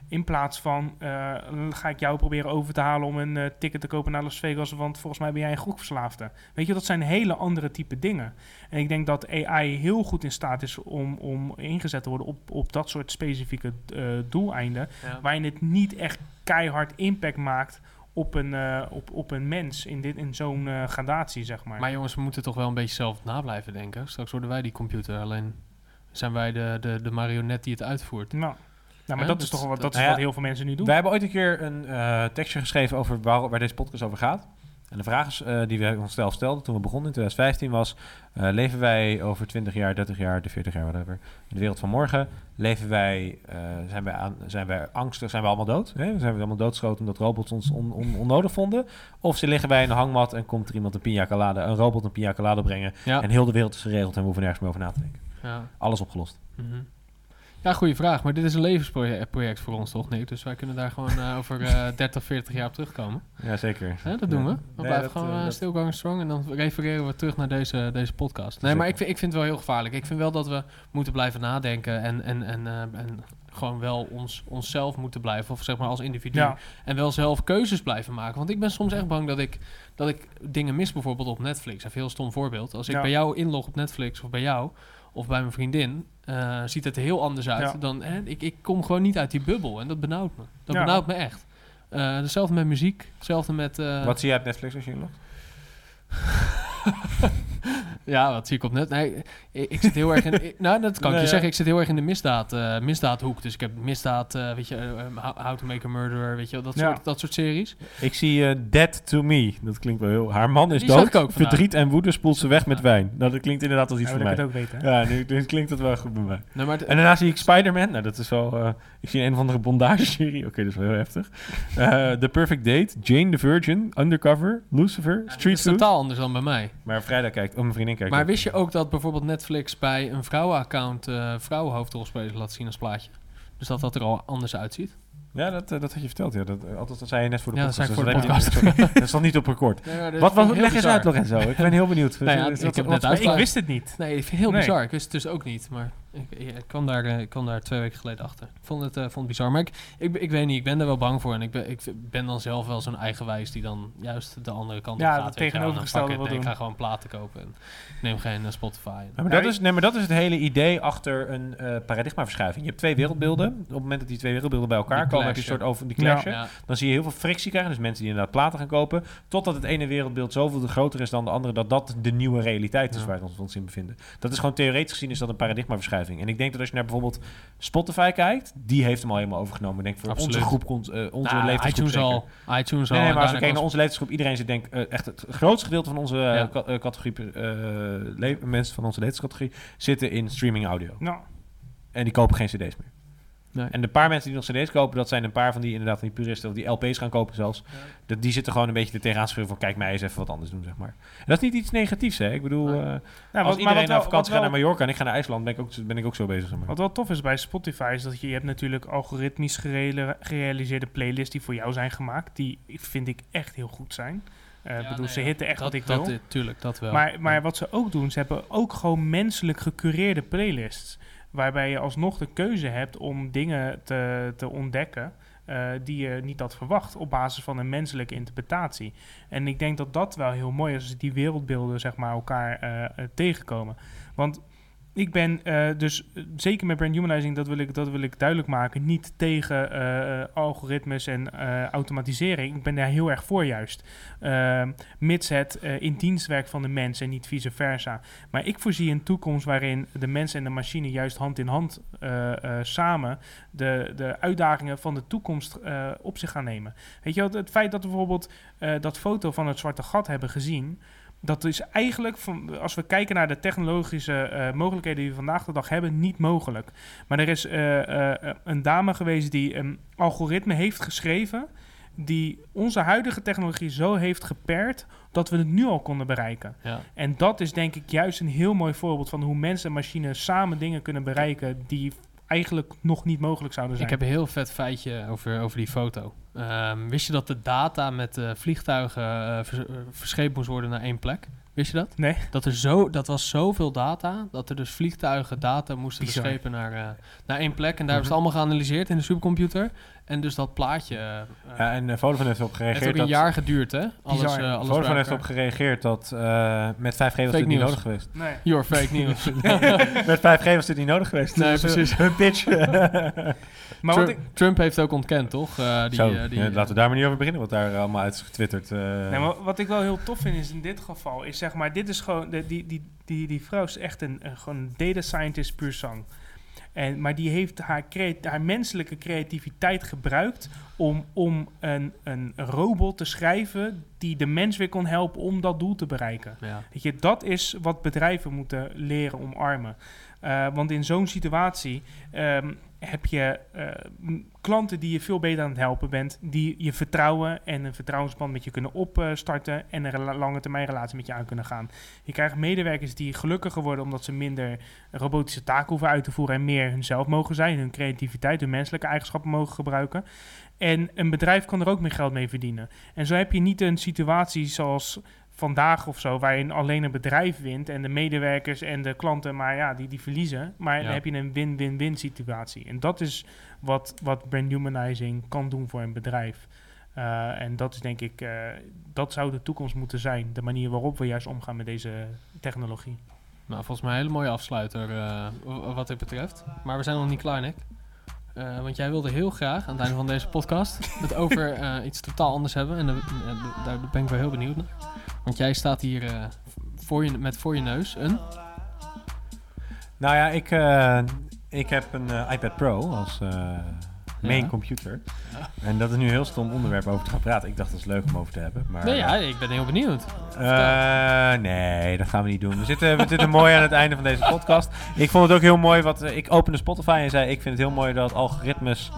In plaats van uh, ga ik jou proberen over te halen om een ticket te kopen naar Las Vegas, want volgens mij ben jij een groepverslaafde. Weet je, dat zijn hele andere type dingen. En ik denk dat AI heel goed in staat is om, om ingezet te worden op, op dat soort specifieke doeleinden, ja. waarin het niet echt keihard impact maakt op een, uh, op, op een mens in, dit, in zo'n uh, gradatie, zeg maar. Maar jongens, we moeten toch wel een beetje zelf na blijven denken. Straks worden wij die computer, alleen zijn wij de, de, de marionet die het uitvoert. Nou, nou maar dat, is toch wat, dat is nou ja, wat heel veel mensen nu doen. Wij hebben ooit een keer een uh, tekstje geschreven over waar, waar deze podcast over gaat. En de vraag is, uh, die we onszelf stelden toen we begonnen in 2015 was... Uh, leven wij over 20 jaar, 30 jaar, 40 jaar, whatever, in de wereld van morgen? Leven wij, uh, zijn, wij aan, zijn wij angstig, zijn we allemaal dood? Hè? Zijn we allemaal doodgeschoten omdat robots ons on, on, onnodig vonden? Of ze liggen wij in een hangmat en komt er iemand een pina colade, een robot een pina colade brengen... Ja. en heel de wereld is geregeld en we hoeven nergens meer over na te denken. Ja. Alles opgelost. Mm -hmm. Ja, goede vraag. Maar dit is een levensproject voor ons, toch, Nick? Dus wij kunnen daar gewoon uh, over uh, 30, 40 jaar op terugkomen. Ja, zeker. Dat doen we. We blijven gewoon uh, going strong. En dan refereren we terug naar deze, deze podcast. Nee, maar ik vind, ik vind het wel heel gevaarlijk. Ik vind wel dat we moeten blijven nadenken. En, en, en, en gewoon wel ons, onszelf moeten blijven. Of zeg maar als individu. Ja. En wel zelf keuzes blijven maken. Want ik ben soms echt bang dat ik, dat ik dingen mis. Bijvoorbeeld op Netflix. Een heel stom voorbeeld. Als ik ja. bij jou inlog op Netflix of bij jou of bij mijn vriendin, uh, ziet het er heel anders uit ja. dan. Hè, ik, ik kom gewoon niet uit die bubbel en dat benauwt me. Dat ja. benauwt me echt. Uh, hetzelfde met muziek, hetzelfde met. Uh, Wat zie jij op Netflix als je inlogt? ja, wat zie ik op net? Nee, ik, ik zit heel erg in... nou, dat kan ik je zeggen. Ik zit heel erg in de misdaad, uh, misdaadhoek. Dus ik heb misdaad, uh, weet je, uh, How to Make a Murderer, weet je, dat, ja. soort, dat soort series. Ik zie Dead to Me. Dat klinkt wel heel... Haar man is Die dood. Ook Verdriet en woede spoelt ze weg met wijn. Nou, dat klinkt inderdaad als iets ja, voor mij. Ik ook weten. Ja, nu, nu, klinkt dat wel goed bij mij. Nee, maar en daarna zie ik Spider-Man. Nou, dat is wel... ik zie een of andere bondage-serie. Oké, okay, dat is wel heel heftig. The Perfect Date, Jane the Virgin, Undercover, Lucifer, Street Food. Dat is totaal anders dan bij mij. Maar vrijdag kijkt, oh mijn vriendin Maar wist je ook dat bijvoorbeeld Netflix bij een vrouwenaccount uh, laat zien als plaatje? Dus dat dat er al anders uitziet? Ja, dat, uh, dat had je verteld. Ja. Dat, althans, dat zei je net voor de ja, podcast. Dat, voor de podcast. dat is nog niet op record. Nee, wat, wat, leg eens uit, Lorenzo. Ik ben heel benieuwd. nou ja, ik, heb net ik wist het niet. Nee, heel nee. bizar. Ik wist het dus ook niet. Maar ik, ik, kwam, daar, ik kwam daar twee weken geleden achter. Ik vond het, uh, vond het bizar. Maar ik, ik, ik weet niet, ik ben er wel bang voor. En ik ben, ik ben dan zelf wel zo'n eigenwijs die dan juist de andere kant ja, op gaat. Ja, tegenovergestelde wil doen. Ik ga gewoon platen kopen en neem geen uh, Spotify. Ja, maar, dat is, nee, maar dat is het hele idee achter een uh, paradigmaverschuiving. Je hebt twee wereldbeelden. Op het moment dat die twee wereldbeelden bij elkaar komen, heb je een soort over die clashen. Ja. Dan zie je heel veel frictie krijgen. Dus mensen die inderdaad platen gaan kopen. Totdat het ene wereldbeeld zoveel groter is dan de andere, dat dat de nieuwe realiteit is waar we ons in bevinden. Dat is gewoon theoretisch gezien is dat een paradigmaverschuiving. En ik denk dat als je naar bijvoorbeeld Spotify kijkt, die heeft hem al helemaal overgenomen. Ik denk voor Absoluut. onze groep, uh, onze nou, leeftijdsgroep iTunes al. iTunes nee, nee, maar als we kijken naar onze leeftijdsgroep, iedereen zit denk uh, echt het grootste gedeelte van onze ja. uh, categorie, mensen van onze leeftijdscategorie zitten in streaming audio. Nou. En die kopen geen cd's meer. Nee. En de paar mensen die nog cd's kopen, dat zijn een paar van die inderdaad van die puristen of die LP's gaan kopen zelfs. Ja. Dat, die zitten gewoon een beetje er tegenaan schreeuwen van kijk mij eens even wat anders doen, zeg maar. En dat is niet iets negatiefs, hè. Ik bedoel, nee. uh, nou, als iedereen naar vakantie gaat naar Mallorca en ik ga naar IJsland, ben ik ook, ben ik ook zo bezig. Zeg maar. Wat wel tof is bij Spotify is dat je, je hebt natuurlijk algoritmisch gerealiseerde playlists die voor jou zijn gemaakt. Die vind ik echt heel goed zijn. Ik bedoel, ze hitten echt wat ik wil. Dat, tuurlijk, dat wel. Maar, maar wat ze ook doen, ze hebben ook gewoon menselijk gecureerde playlists. Waarbij je alsnog de keuze hebt om dingen te, te ontdekken. Uh, die je niet had verwacht op basis van een menselijke interpretatie. En ik denk dat dat wel heel mooi is als die wereldbeelden zeg maar, elkaar uh, tegenkomen. Want ik ben uh, dus zeker met brand humanizing, dat wil ik, dat wil ik duidelijk maken, niet tegen uh, algoritmes en automatisering. Ik ben daar heel erg voor juist. Ehm, mits het in dienst werkt van de mens en niet vice versa. Maar ik voorzie een toekomst waarin de mens en de machine juist hand in hand samen de, de uitdagingen van de toekomst op zich gaan nemen. Weet je, het feit dat we bijvoorbeeld dat foto van het zwarte gat hebben gezien dat is eigenlijk, van, als we kijken naar de technologische uh, mogelijkheden die we vandaag de dag hebben, niet mogelijk. Maar er is uh, uh, een dame geweest die een algoritme heeft geschreven. Die onze huidige technologie zo heeft gepaard dat we het nu al konden bereiken. Ja. En dat is denk ik juist een heel mooi voorbeeld van hoe mensen en machines samen dingen kunnen bereiken die eigenlijk nog niet mogelijk zouden zijn. Ik heb een heel vet feitje over, over die foto. Um, wist je dat de data met uh, vliegtuigen uh, vers verscheept moest worden naar één plek? Wist je dat? Nee. Dat, er zo, dat was zoveel data, dat er dus vliegtuigen data moesten Bizar. verschepen naar, uh, naar één plek. En daar hebben ze het allemaal geanalyseerd in de supercomputer. En dus dat plaatje... Uh, ja, en uh, Vodafone heeft erop gereageerd Het heeft ook een jaar geduurd, hè? Alles, uh, alles Vodafone heeft erop gereageerd dat uh, met 5G was dit niet nodig geweest. Nee. Your fake news. met 5G was dit niet nodig geweest. Nee, dus, precies. Hun pitch. maar Trump, ik... Trump, heeft ook ontkend, toch? die, Zo, die, ja, laten we daar maar niet over beginnen, wat daar allemaal uit is getwitterd. Nee, maar wat ik wel heel tof vind is in dit geval, is zeg maar, dit is gewoon, de, die, die, die, die vrouw is echt een, een gewoon data scientist puur zang. En, maar die heeft haar, haar menselijke creativiteit gebruikt om, om een, een robot te schrijven die de mens weer kon helpen om dat doel te bereiken. Ja. Weet je, dat is wat bedrijven moeten leren omarmen. Uh, want in zo'n situatie um, heb je uh, klanten die je veel beter aan het helpen bent, die je vertrouwen en een vertrouwensband met je kunnen opstarten en een lange termijn relatie met je aan kunnen gaan. Je krijgt medewerkers die gelukkiger worden omdat ze minder robotische taken hoeven uit te voeren en meer hunzelf mogen zijn, hun creativiteit, hun menselijke eigenschappen mogen gebruiken. En een bedrijf kan er ook meer geld mee verdienen. En zo heb je niet een situatie zoals vandaag of zo, waarin alleen een bedrijf wint en de medewerkers en de klanten, maar ja, die, die verliezen. Maar ja. dan heb je een win-win-win situatie. En dat is wat, wat brand humanizing kan doen voor een bedrijf. Uh, en dat is denk ik, uh, dat zou de toekomst moeten zijn. De manier waarop we juist omgaan met deze technologie. Nou, volgens mij een hele mooie afsluiter uh, wat dit betreft. Maar we zijn nog niet klaar, Nick. Uh, want jij wilde heel graag aan het einde van deze podcast het over uh, iets totaal anders hebben. En uh, daar ben ik wel heel benieuwd naar. Want jij staat hier voor je, met voor je neus een. Nou ja, ik, ik heb een iPad Pro als main ja. computer. En dat is nu een heel stom onderwerp over te gaan praten. Ik dacht dat is leuk om over te hebben. Maar, nee, ja, ik ben heel benieuwd. Uh, nee, dat gaan we niet doen. We zitten, we zitten mooi aan het einde van deze podcast. Ik vond het ook heel mooi wat ik opende Spotify en zei: Ik vind het heel mooi dat algoritmes.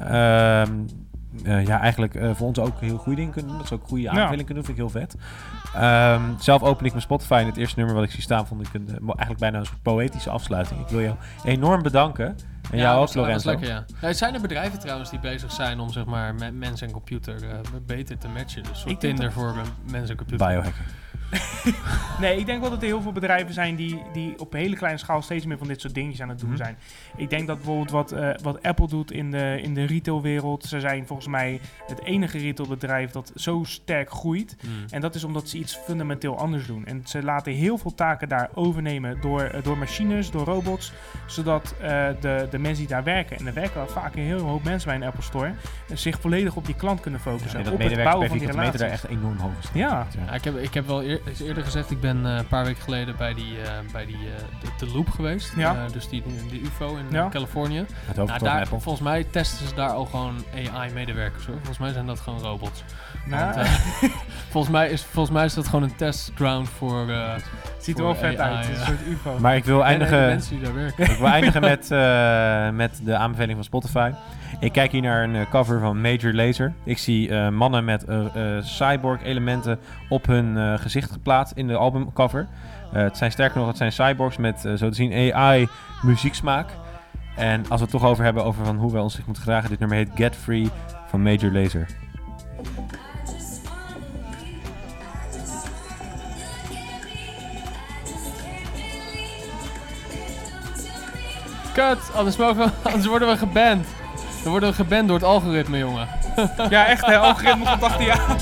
Uh, uh, ja, eigenlijk uh, voor ons ook heel goede dingen kunnen doen. Dat ze ook goede aanbevelingen kunnen doen, vind ik heel vet. Um, zelf open ik mijn Spotify en het eerste nummer wat ik zie staan vond ik een, eigenlijk bijna een soort poëtische afsluiting. Ik wil jou enorm bedanken. En ja, jou ook, Lorenzo. Lekker, ja. zijn er bedrijven trouwens die bezig zijn om zeg maar met mens en computer uh, beter te matchen? Dus soort Tinder voor mens en computer. Biohacker. nee, ik denk wel dat er heel veel bedrijven zijn die, die op hele kleine schaal steeds meer van dit soort dingetjes aan het doen mm -hmm. zijn. Ik denk dat bijvoorbeeld wat, uh, wat Apple doet in de, in de retailwereld. Ze zijn volgens mij het enige retailbedrijf dat zo sterk groeit. Mm. En dat is omdat ze iets fundamenteel anders doen. En ze laten heel veel taken daar overnemen door, uh, door machines, door robots. Zodat uh, de, de mensen die daar werken, en er werken vaak een heel hoop mensen bij een Apple Store, zich volledig op die klant kunnen focussen. Ja, op het bouwen van die relaties. daar echt enorm hoog is. Ja. ja. ik, heb, ik heb wel eer, is eerder gezegd, ik ben uh, een paar weken geleden bij die, uh, bij die uh, de, de, Loop geweest. Ja. dus die, die UFO in ja. Californië. Nou, daar, volgens mij testen ze daar al gewoon AI-medewerkers hoor. Volgens mij zijn dat gewoon robots. Nou. Want, volgens, mij is, volgens mij is dat gewoon een testground voor. Ziet er wel vet AI, uit, een soort UFO. Maar ik wil eindigen, mensen die daar werken. ik wil eindigen met, met de aanbeveling van Spotify. Ik kijk hier naar een uh, cover van Major Lazer. Ik zie uh, mannen met uh, cyborg-elementen op hun gezicht geplaatst in de albumcover. het zijn sterker nog, het zijn cyborgs met zo te zien AI-muzieksmaak. En als we het toch over hebben over van hoe we ons zich moeten gedragen, dit nummer heet Get Free van Major Lazer. Kut, anders, mogen anders worden we geband. Dan worden we geband door het algoritme, jongen. ja, echt, hè? Algoritme van 18 jaar.